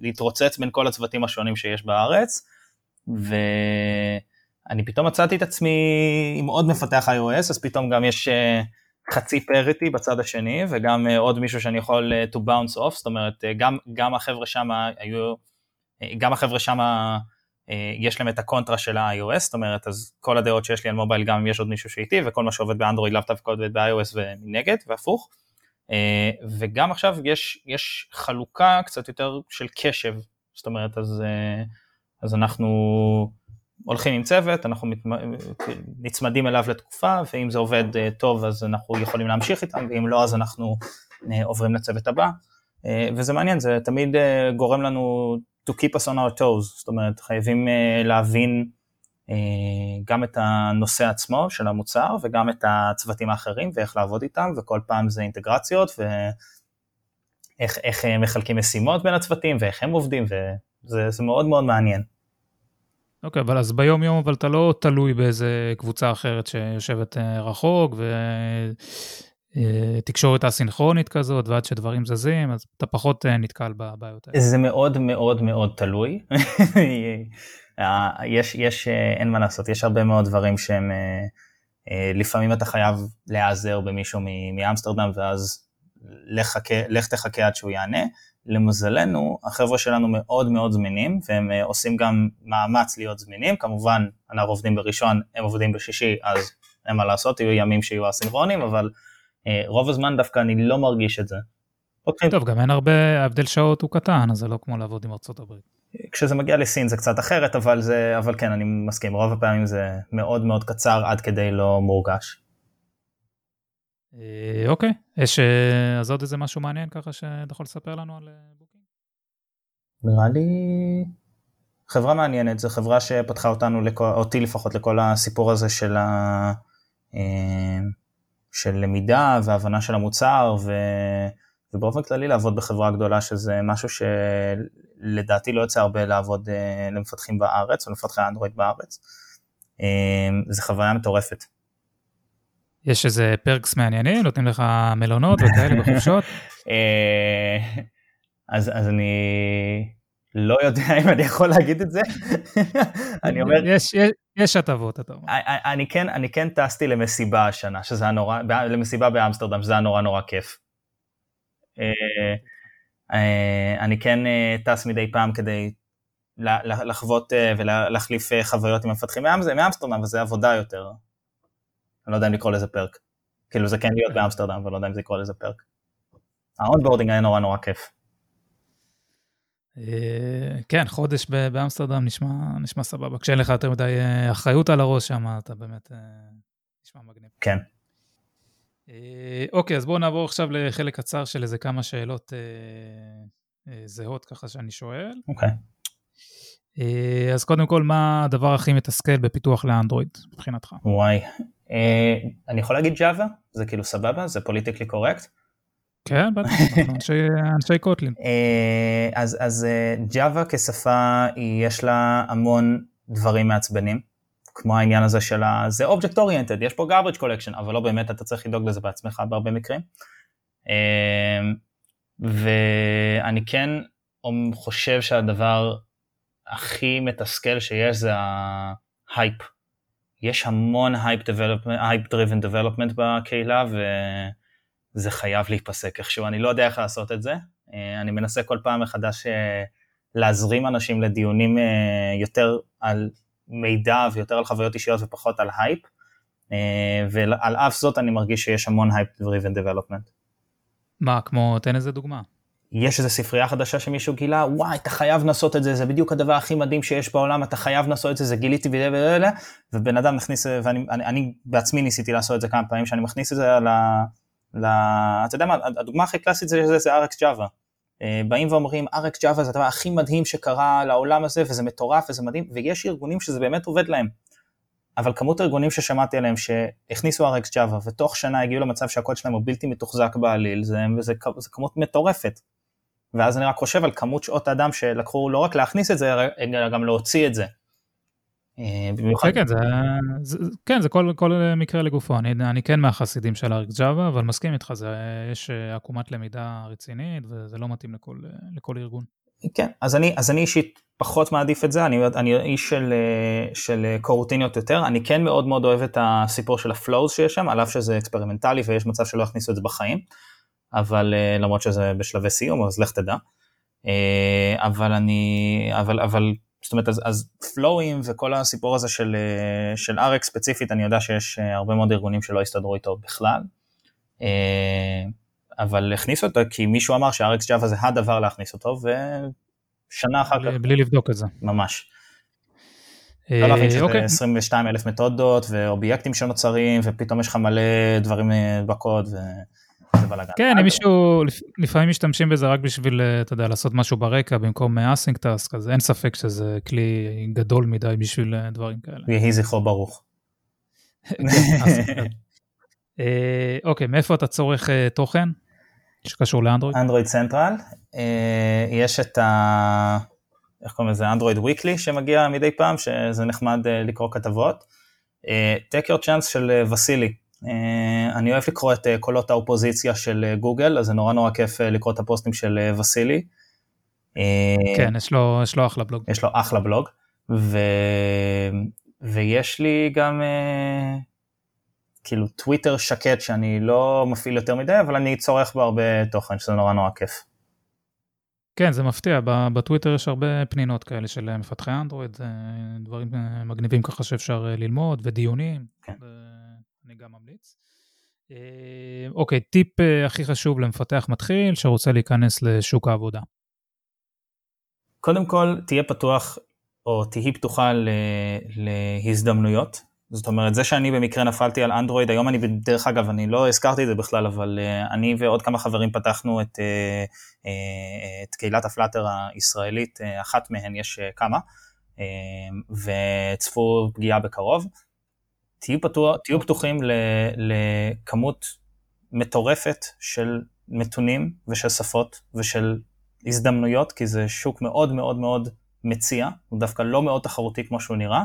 B: להתרוצץ בין כל הצוותים השונים שיש בארץ, ואני פתאום מצאתי את עצמי עם עוד מפתח iOS, אז פתאום גם יש אה, חצי פריטי בצד השני, וגם אה, עוד מישהו שאני יכול אה, to bounce off, זאת אומרת, גם, גם החבר'ה שם היו, גם החבר'ה שם יש להם את הקונטרה של ה-iOS, זאת אומרת, אז כל הדעות שיש לי על מובייל, גם אם יש עוד מישהו שאיתי, וכל מה שעובד באנדרואיד לאו דווקא עובד ב-iOS ומנגד, והפוך. וגם עכשיו יש, יש חלוקה קצת יותר של קשב, זאת אומרת, אז, אז אנחנו הולכים עם צוות, אנחנו מת, נצמדים אליו לתקופה, ואם זה עובד אה, טוב אז אנחנו יכולים להמשיך איתם, ואם לא אז אנחנו עוברים לצוות הבא. וזה מעניין, זה תמיד גורם לנו to keep us on our toes, זאת אומרת, חייבים להבין אה, גם את הנושא עצמו של המוצר וגם את הצוותים האחרים ואיך לעבוד איתם וכל פעם זה אינטגרציות ואיך מחלקים משימות בין הצוותים ואיך הם עובדים וזה מאוד מאוד מעניין.
A: אוקיי, okay, אבל אז ביום יום אבל אתה לא תלוי באיזה קבוצה אחרת שיושבת אה, רחוק ותקשורת אה, אסינכרונית כזאת ועד שדברים זזים, אז אתה פחות נתקל בבעיות האלה.
B: זה מאוד מאוד מאוד תלוי. (laughs) אה, יש, יש, אה, אין מה לעשות, יש הרבה מאוד דברים שהם, אה, לפעמים אתה חייב להיעזר במישהו מאמסטרדם ואז לך, לך תחכה עד שהוא יענה. למזלנו, החבר'ה שלנו מאוד מאוד זמינים, והם עושים גם מאמץ להיות זמינים, כמובן, אנחנו עובדים בראשון, הם עובדים בשישי, אז אין מה לעשות, יהיו ימים שיהיו אסינכרונים, אבל רוב הזמן דווקא אני לא מרגיש את זה.
A: טוב, גם אין הרבה, ההבדל שעות הוא קטן, אז זה לא כמו לעבוד עם ארצות הברית.
B: כשזה מגיע לסין זה קצת אחרת, אבל, זה, אבל כן, אני מסכים, רוב הפעמים זה מאוד מאוד קצר עד כדי לא מורגש.
A: אה, אוקיי, יש אה, אז עוד איזה משהו מעניין ככה שאתה יכול לספר לנו על בוקינג?
B: אה, נראה לי חברה מעניינת, זו חברה שפתחה אותנו, לכל, אותי לפחות, לכל הסיפור הזה של, ה, של למידה והבנה של המוצר, ו, ובאופן כללי לעבוד בחברה גדולה, שזה משהו לדעתי לא יוצא הרבה לעבוד למפתחים בארץ או למפתחי אנדרואיד בארץ. זה חוויה מטורפת.
A: יש איזה פרקס מעניינים, נותנים לך מלונות וכאלה (laughs) בחופשות?
B: אה, אז, אז אני לא יודע (laughs) אם אני יכול להגיד את זה. (laughs)
A: אני אומר... יש, יש, יש הטבות, אתה אומר.
B: אני כן, אני כן טסתי למסיבה השנה, שזה היה נורא, למסיבה באמסטרדם, שזה היה נורא נורא כיף. אה, אני כן אה, טס מדי פעם כדי לחוות אה, ולהחליף חוויות עם המפתחים מאמסטרדם, וזה עבודה יותר. אני לא יודע אם לקרוא לזה perk. כאילו זה כן להיות באמסטרדם, אבל לא יודע אם זה לקרוא לזה perk. ה onboarding היה נורא נורא כיף.
A: כן, חודש באמסטרדם נשמע, נשמע סבבה. כשאין לך יותר מדי אחריות על הראש שם, אתה באמת נשמע מגניב.
B: כן.
A: אה, אוקיי, אז בואו נעבור עכשיו לחלק קצר של איזה כמה שאלות אה, אה, זהות ככה שאני שואל.
B: אוקיי.
A: אז קודם כל, מה הדבר הכי מתסכל בפיתוח לאנדרואיד מבחינתך?
B: וואי, אני יכול להגיד Java? זה כאילו סבבה? זה פוליטיקלי קורקט?
A: כן, בטח, אנשי Kotlin.
B: אז Java כשפה, יש לה המון דברים מעצבנים. כמו העניין הזה של ה... זה Object Oriented, יש פה garbage collection, אבל לא באמת אתה צריך לדאוג לזה בעצמך בהרבה מקרים. אמ, ואני כן חושב שהדבר הכי מתסכל שיש זה ההייפ. יש המון hype driven development בקהילה וזה חייב להיפסק איכשהו, אני לא יודע איך לעשות את זה. אה, אני מנסה כל פעם מחדש אה, להזרים אנשים לדיונים אה, יותר על מידע ויותר על חוויות אישיות ופחות על הייפ, ועל אף זאת אני מרגיש שיש המון hype driven development.
A: מה, כמו, תן איזה דוגמה.
B: יש איזו ספרייה חדשה שמישהו גילה, וואי, אתה חייב לנסות את זה, זה בדיוק הדבר הכי מדהים שיש בעולם, אתה חייב לנסות את זה, זה גיליתי וזה וזה, ובן אדם מכניס, ואני אני, אני בעצמי ניסיתי לעשות את זה כמה פעמים, שאני מכניס את זה ל... ל אתה יודע מה, הדוגמה הכי קלאסית זה, זה, זה RX Java. באים ואומרים, ארק ג'אווה זה הדבר הכי מדהים שקרה לעולם הזה, וזה מטורף וזה מדהים, ויש ארגונים שזה באמת עובד להם. אבל כמות הארגונים ששמעתי עליהם שהכניסו ארק ג'אווה, ותוך שנה הגיעו למצב שהקוד שלהם הוא בלתי מתוחזק בעליל, זה, זה, זה כמות מטורפת. ואז אני רק חושב על כמות שעות האדם שלקחו לא רק להכניס את זה, אלא גם להוציא את זה.
A: אה, במיוחד... כן, כן, זה, זה, כן, זה כל, כל מקרה לגופו. אני, אני כן מהחסידים של RxJava, אבל מסכים איתך, זה, יש אה, עקומת למידה רצינית, וזה לא מתאים לכל, לכל ארגון.
B: כן, אז אני, אז אני אישית פחות מעדיף את זה, אני, אני איש של, אה, של קורוטיניות יותר, אני כן מאוד מאוד אוהב את הסיפור של ה flows שיש שם, על אף שזה אקספרימנטלי ויש מצב שלא יכניסו את זה בחיים, אבל למרות שזה בשלבי סיום, אז לך תדע. אבל אני, אבל, אבל זאת אומרת, אז, אז פלואים וכל הסיפור הזה של, אה, של ארק ספציפית, אני יודע שיש אה, הרבה מאוד ארגונים שלא הסתדרו איתו בכלל, אה, אבל הכניסו אותו כי מישהו אמר שארקס ג'אווה זה הדבר להכניס אותו, ושנה אחר כך...
A: בלי לבדוק את זה.
B: ממש. לא להבין שזה 22 אלף מתודות ואובייקטים שנוצרים ופתאום יש לך מלא דברים בקוד
A: בלאגן. כן, אם מישהו, לפעמים משתמשים בזה רק בשביל, אה, אתה יודע, לעשות משהו ברקע במקום אסינג טאסק, אז אין ספק שזה כלי גדול מדי בשביל אה, דברים כאלה.
B: יהי זכרו ברוך. (laughs) כן,
A: אה, אוקיי, מאיפה אתה צורך תוכן שקשור לאנדרואיד?
B: Android Central, יש את ה... איך קוראים לזה? Android Weekly שמגיע מדי פעם, שזה נחמד לקרוא כתבות. TechYourChance של וסילי, אה, אני אוהב לקרוא את אה, קולות האופוזיציה של אה, גוגל, אז זה נורא נורא כיף לקרוא את הפוסטים של וסילי.
A: כן, יש לו, יש לו אחלה בלוג.
B: יש לו אחלה בלוג, ו... ויש לי גם כאילו טוויטר שקט שאני לא מפעיל יותר מדי, אבל אני צורך בו הרבה תוכן, שזה נורא נורא כיף.
A: כן, זה מפתיע, בטוויטר יש הרבה פנינות כאלה של מפתחי אנדרואיד, דברים מגניבים ככה שאפשר ללמוד, ודיונים. כן. אני גם ממליץ. אה, אוקיי, טיפ אה, הכי חשוב למפתח מתחיל שרוצה להיכנס לשוק העבודה.
B: קודם כל, תהיה פתוח או תהי פתוחה להזדמנויות. זאת אומרת, זה שאני במקרה נפלתי על אנדרואיד, היום אני, דרך אגב, אני לא הזכרתי את זה בכלל, אבל uh, אני ועוד כמה חברים פתחנו את, uh, uh, את קהילת הפלאטר הישראלית, uh, אחת מהן יש uh, כמה, uh, וצפו פגיעה בקרוב. תהיו, פתוח, תהיו פתוחים לכמות מטורפת של נתונים ושל שפות ושל הזדמנויות, כי זה שוק מאוד מאוד מאוד מציע, הוא דווקא לא מאוד תחרותי כמו שהוא נראה,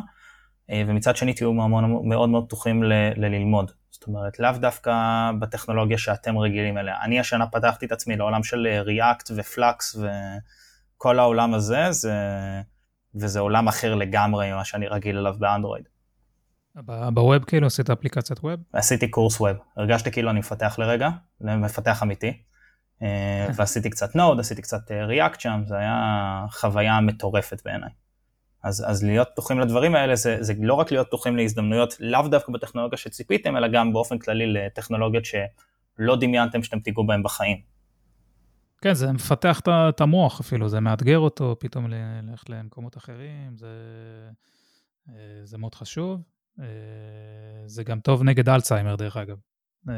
B: אה, ומצד שני תהיו מאוד מאוד, מאוד פתוחים ל, ללמוד. זאת אומרת, לאו דווקא בטכנולוגיה שאתם רגילים אליה. אני השנה פתחתי את עצמי לעולם של React ופלאקס וכל העולם הזה, זה, וזה עולם אחר לגמרי ממה שאני רגיל אליו באנדרואיד.
A: בווב כאילו עשית אפליקציית ווב?
B: עשיתי קורס ווב, הרגשתי כאילו אני מפתח לרגע, מפתח אמיתי, אה, ועשיתי קצת נוד, עשיתי קצת ריאקט אה, שם, זה היה חוויה מטורפת בעיניי. אז, אז להיות פתוחים לדברים האלה זה, זה לא רק להיות פתוחים להזדמנויות, לאו דווקא בטכנולוגיה שציפיתם, אלא גם באופן כללי לטכנולוגיות שלא דמיינתם שאתם תיגעו בהן בחיים.
A: כן, זה מפתח את המוח אפילו, זה מאתגר אותו פתאום ללכת למקומות אחרים, זה, אה, זה מאוד חשוב. אה, זה גם טוב נגד אלצהיימר דרך אגב. אה,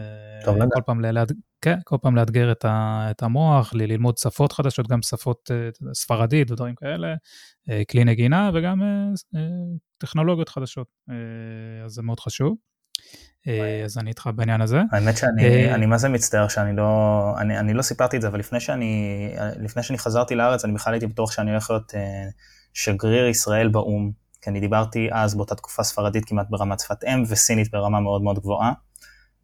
A: טוב כל פעם, לאד... כן, כל פעם לאתגר את, ה... את המוח, ללמוד שפות חדשות, גם שפות אה, ספרדית ודברים כאלה, כלי נגינה וגם טכנולוגיות חדשות, אז זה מאוד חשוב. אז אני איתך בעניין הזה.
B: האמת שאני אני מה זה מצטער שאני לא, אני, אני לא סיפרתי את זה, אבל לפני שאני, לפני שאני חזרתי לארץ, אני בכלל הייתי בטוח שאני הולך להיות שגריר ישראל באו"ם. כי אני דיברתי אז באותה תקופה ספרדית כמעט ברמת שפת אם וסינית ברמה מאוד מאוד גבוהה,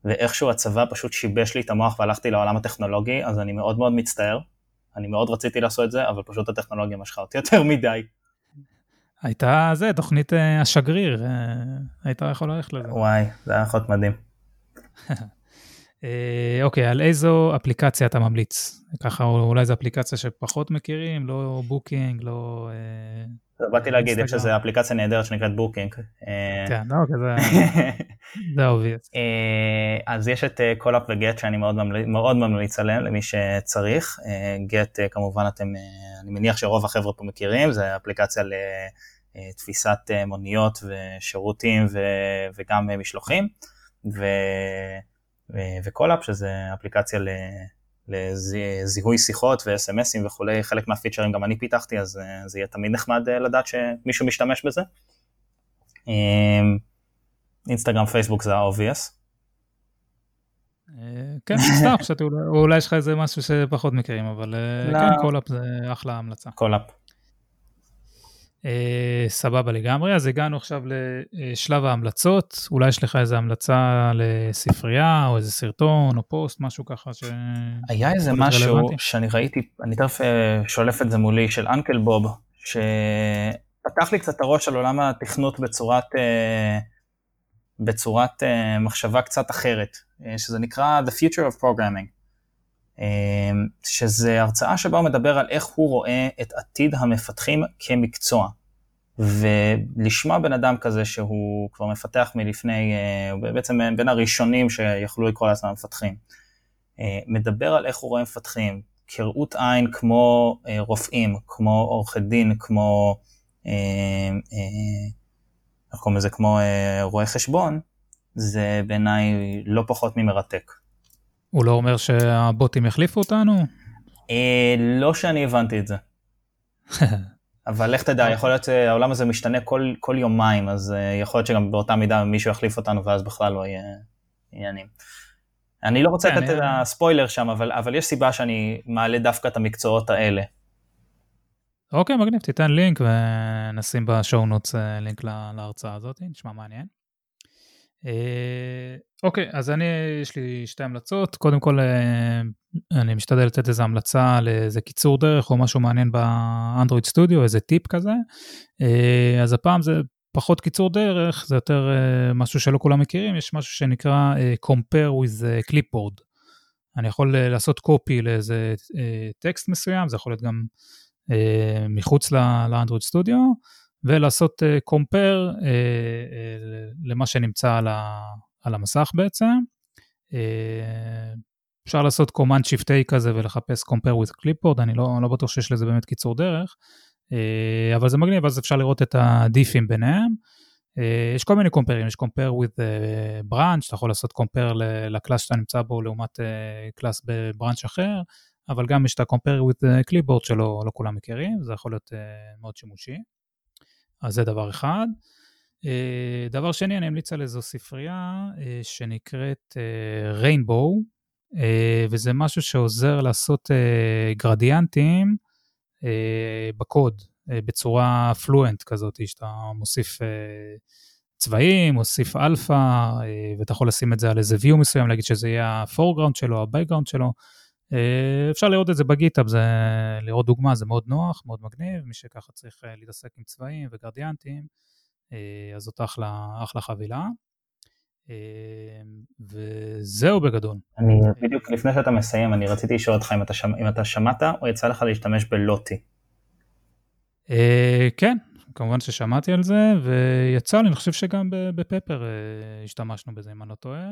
B: ואיכשהו הצבא פשוט שיבש לי את המוח והלכתי לעולם הטכנולוגי, אז אני מאוד מאוד מצטער, אני מאוד רציתי לעשות את זה, אבל פשוט הטכנולוגיה משכה אותי יותר מדי.
A: הייתה זה, תוכנית אה, השגריר, אה, היית יכול ללכת לזה.
B: וואי, זה היה יכול להיות מדהים. (laughs)
A: אה, אוקיי, על איזו אפליקציה אתה ממליץ? ככה אולי זו אפליקציה שפחות מכירים, לא בוקינג, לא...
B: באתי להגיד, יש איזו אפליקציה נהדרת שנקראת בוקינג.
A: אה, כן, לא, (laughs) זה זה obvious.
B: אה, אז יש את CallApp ו Gett שאני מאוד ממליץ עליהם למי שצריך. Gett כמובן אתם, אני מניח שרוב החבר'ה פה מכירים, זה אפליקציה לתפיסת מוניות ושירותים וגם משלוחים. ו CallApp שזה אפליקציה לזיהוי שיחות ו-SMSים וכולי, חלק מהפיצ'רים גם אני פיתחתי, אז זה יהיה תמיד נחמד לדעת שמישהו משתמש בזה. אינסטגרם, פייסבוק זה ה-obvious.
A: כן, (laughs) סתם, חשבתי אולי יש לך איזה משהו שפחות מכירים, אבל לא. כן, CallApp זה אחלה המלצה.
B: CallApp.
A: אה, סבבה לגמרי, אז הגענו עכשיו לשלב ההמלצות, אולי יש לך איזה המלצה לספרייה, או איזה סרטון, או פוסט, משהו ככה ש...
B: היה איזה משהו רלוונטי. שאני ראיתי, אני תכף אה, שולף את זה מולי, של אנקל בוב, שפתח לי קצת את הראש על עולם התכנות בצורת, אה, בצורת מחשבה קצת אחרת, שזה נקרא The Future of Programming. אמ, שזה הרצאה שבה הוא מדבר על איך הוא רואה את עתיד המפתחים כמקצוע. ולשמוע בן אדם כזה שהוא כבר מפתח מלפני, אה, בעצם בין הראשונים שיכלו לקרוא לעצמם מפתחים, אה, מדבר על איך הוא רואה מפתחים, כראות עין כמו אה, רופאים, כמו עורכי דין, כמו, איך קוראים לזה, כמו רואי חשבון, זה בעיניי לא פחות ממרתק.
A: הוא לא אומר שהבוטים יחליפו אותנו?
B: אה, לא שאני הבנתי את זה. (laughs) אבל לך תדע, יכול להיות שהעולם הזה משתנה כל, כל יומיים, אז אה, יכול להיות שגם באותה מידה מישהו יחליף אותנו ואז בכלל לא יהיה עניינים. אני לא רוצה כן, לתת את הספוילר שם, אבל, אבל יש סיבה שאני מעלה דווקא את המקצועות האלה.
A: אוקיי, מגניב, תיתן לינק ונשים בשואו נוטס אה, לינק להרצאה הזאת, נשמע מעניין. אה, אוקיי, אז אני, יש לי שתי המלצות. קודם כל, אה, אני משתדל לתת איזו המלצה לאיזה קיצור דרך או משהו מעניין באנדרואיד סטודיו, איזה טיפ כזה. אה, אז הפעם זה פחות קיצור דרך, זה יותר משהו שלא כולם מכירים, יש משהו שנקרא compare with clipboard. אני יכול לעשות קופי לאיזה טקסט מסוים, זה יכול להיות גם מחוץ לאנדרואיד סטודיו. ולעשות uh, compare uh, uh, למה שנמצא על, ה, על המסך בעצם. Uh, אפשר לעשות command shift a כזה ולחפש compare with clipboard, אני לא, לא בטוח שיש לזה באמת קיצור דרך, uh, אבל זה מגניב, אז אפשר לראות את הדיפים ביניהם. Uh, יש כל מיני קומפרים, יש compare with uh, branch, אתה יכול לעשות compare לקלאס שאתה נמצא בו לעומת uh, קלאס בבראנץ' אחר, אבל גם יש את ה-compare with clipboard שלא לא כולם מכירים, זה יכול להיות uh, מאוד שימושי. אז זה דבר אחד. אה, דבר שני, אני אמליץ על איזו ספרייה אה, שנקראת ריינבואו, אה, וזה משהו שעוזר לעשות גרדיאנטים בקוד בצורה fluent כזאת, שאתה מוסיף צבעים, מוסיף אלפא, ואתה יכול לשים את זה על איזה view מסוים, להגיד שזה יהיה ה-foreground שלו, ה-background שלו. אה, אפשר לראות את זה ב GitHub, זה לראות דוגמה, זה מאוד נוח, מאוד מגניב, מי שככה צריך אה, להתעסק עם צבעים וגרדיאנטים, אה, אז זאת אחלה, אחלה חבילה. וזהו בגדול.
B: אני בדיוק לפני שאתה מסיים, אני רציתי לשאול אותך אם אתה, שמ, אם אתה שמעת או יצא לך להשתמש בלוטי.
A: כן, כמובן ששמעתי על זה, ויצא לי, אני חושב שגם בפפר השתמשנו בזה, אם אני לא טועה.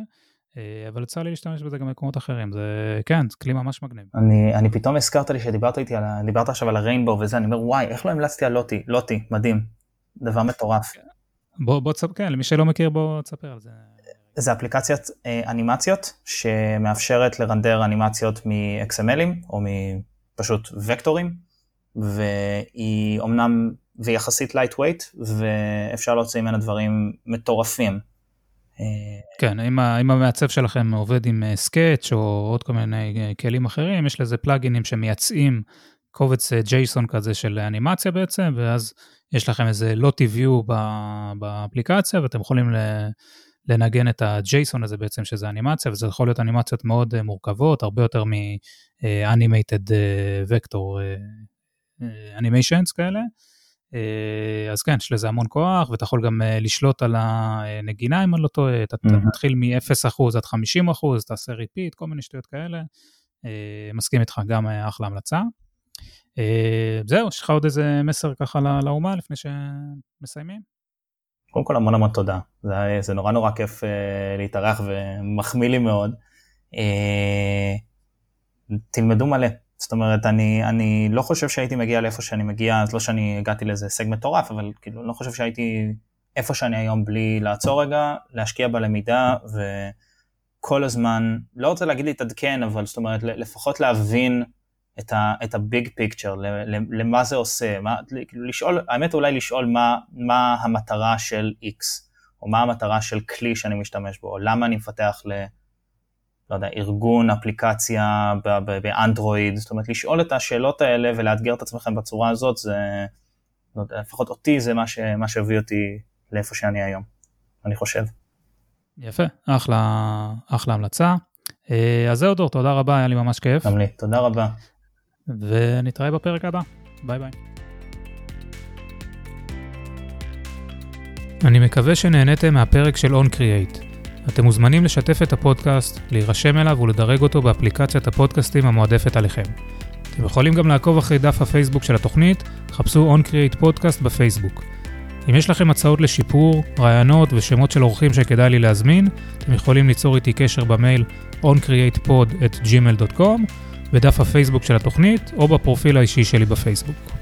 A: אה, אבל יצא לי להשתמש בזה גם במקומות אחרים, זה כן, זה כלי ממש מגניב.
B: אני, אני פתאום הזכרת לי שדיברת איתי על, דיברת עכשיו על הריינבו וזה, אני אומר וואי, איך לא המלצתי על לוטי, לוטי, מדהים, דבר מטורף.
A: בוא, בוא תספר, כן, למי שלא מכיר בוא תספר על זה.
B: זה אפליקציית אה, אנימציות שמאפשרת לרנדר אנימציות מ-XMLים או מפשוט וקטורים, והיא אמנם, ויחסית lightweight, ואפשר להוציא ממנה דברים מטורפים.
A: כן, אם, המעצב שלכם עובד עם סקאץ' או עוד כל מיני אה, כלים אחרים, יש לזה פלאגינים שמייצאים קובץ JSON אה, כזה של אנימציה בעצם, ואז יש לכם איזה לוטי ויו באפליקציה, ואתם יכולים לנגן את ה-JSON הזה בעצם, שזה אנימציה, וזה יכול להיות אנימציות מאוד אה, מורכבות, הרבה יותר מ-animated vector animations כאלה. אה, אז כן, יש לזה המון כוח, ואתה יכול גם אה, לשלוט על הנגינה אם אני לא טועה, אתה. מתחיל מ-0% עד 50%, תעשה ריפיט, כל מיני שטויות כאלה. אה, מסכים איתך, גם אחלה המלצה. זהו, יש לך עוד איזה מסר ככה לאומה לפני שמסיימים?
B: קודם כל המון המון תודה, זה, זה נורא נורא כיף להתארח ומחמיא לי מאוד. תלמדו מלא, זאת אומרת, אני, אני לא חושב שהייתי מגיע לאיפה שאני מגיע, אז לא שאני הגעתי לאיזה הישג מטורף, אבל כאילו, לא חושב שהייתי איפה שאני היום בלי לעצור רגע, להשקיע בלמידה כל הזמן, לא רוצה להגיד להתעדכן, אבל זאת אומרת, לפחות להבין את, ה, את הביג פיקצ'ר, למה זה עושה, מה, לשאול, האמת אולי לשאול מה, מה המטרה של X, או מה המטרה של כלי שאני משתמש בו, או למה אני מפתח ל... לא יודע, ארגון, אפליקציה באנדרואיד, זאת אומרת, לשאול את השאלות האלה ולאתגר את עצמכם בצורה הזאת, זה, לא יודע, לפחות אותי זה מה, ש, מה שהביא אותי לאיפה שאני היום, אני חושב.
A: יפה, אחלה, אחלה המלצה. אה, אז זהו דור, תודה רבה, היה לי ממש כיף.
B: גם לי, תודה רבה.
A: ונתראה בפרק הבא, ביי ביי. אני מקווה שנהניתם מהפרק של OnCreate. אתם מוזמנים לשתף את הפודקאסט, להירשם אליו ולדרג אותו באפליקציית הפודקאסטים המועדפת עליכם. אתם יכולים גם לעקוב אחרי דף הפייסבוק של התוכנית, חפשו OnCreate פודקאסט בפייסבוק. אם יש לכם הצעות לשיפור, רעיונות ושמות של אורחים שכדאי לי להזמין, אתם יכולים ליצור איתי קשר במייל oncreatepod@gmail.com, בדף הפייסבוק של התוכנית או בפרופיל האישי שלי בפייסבוק.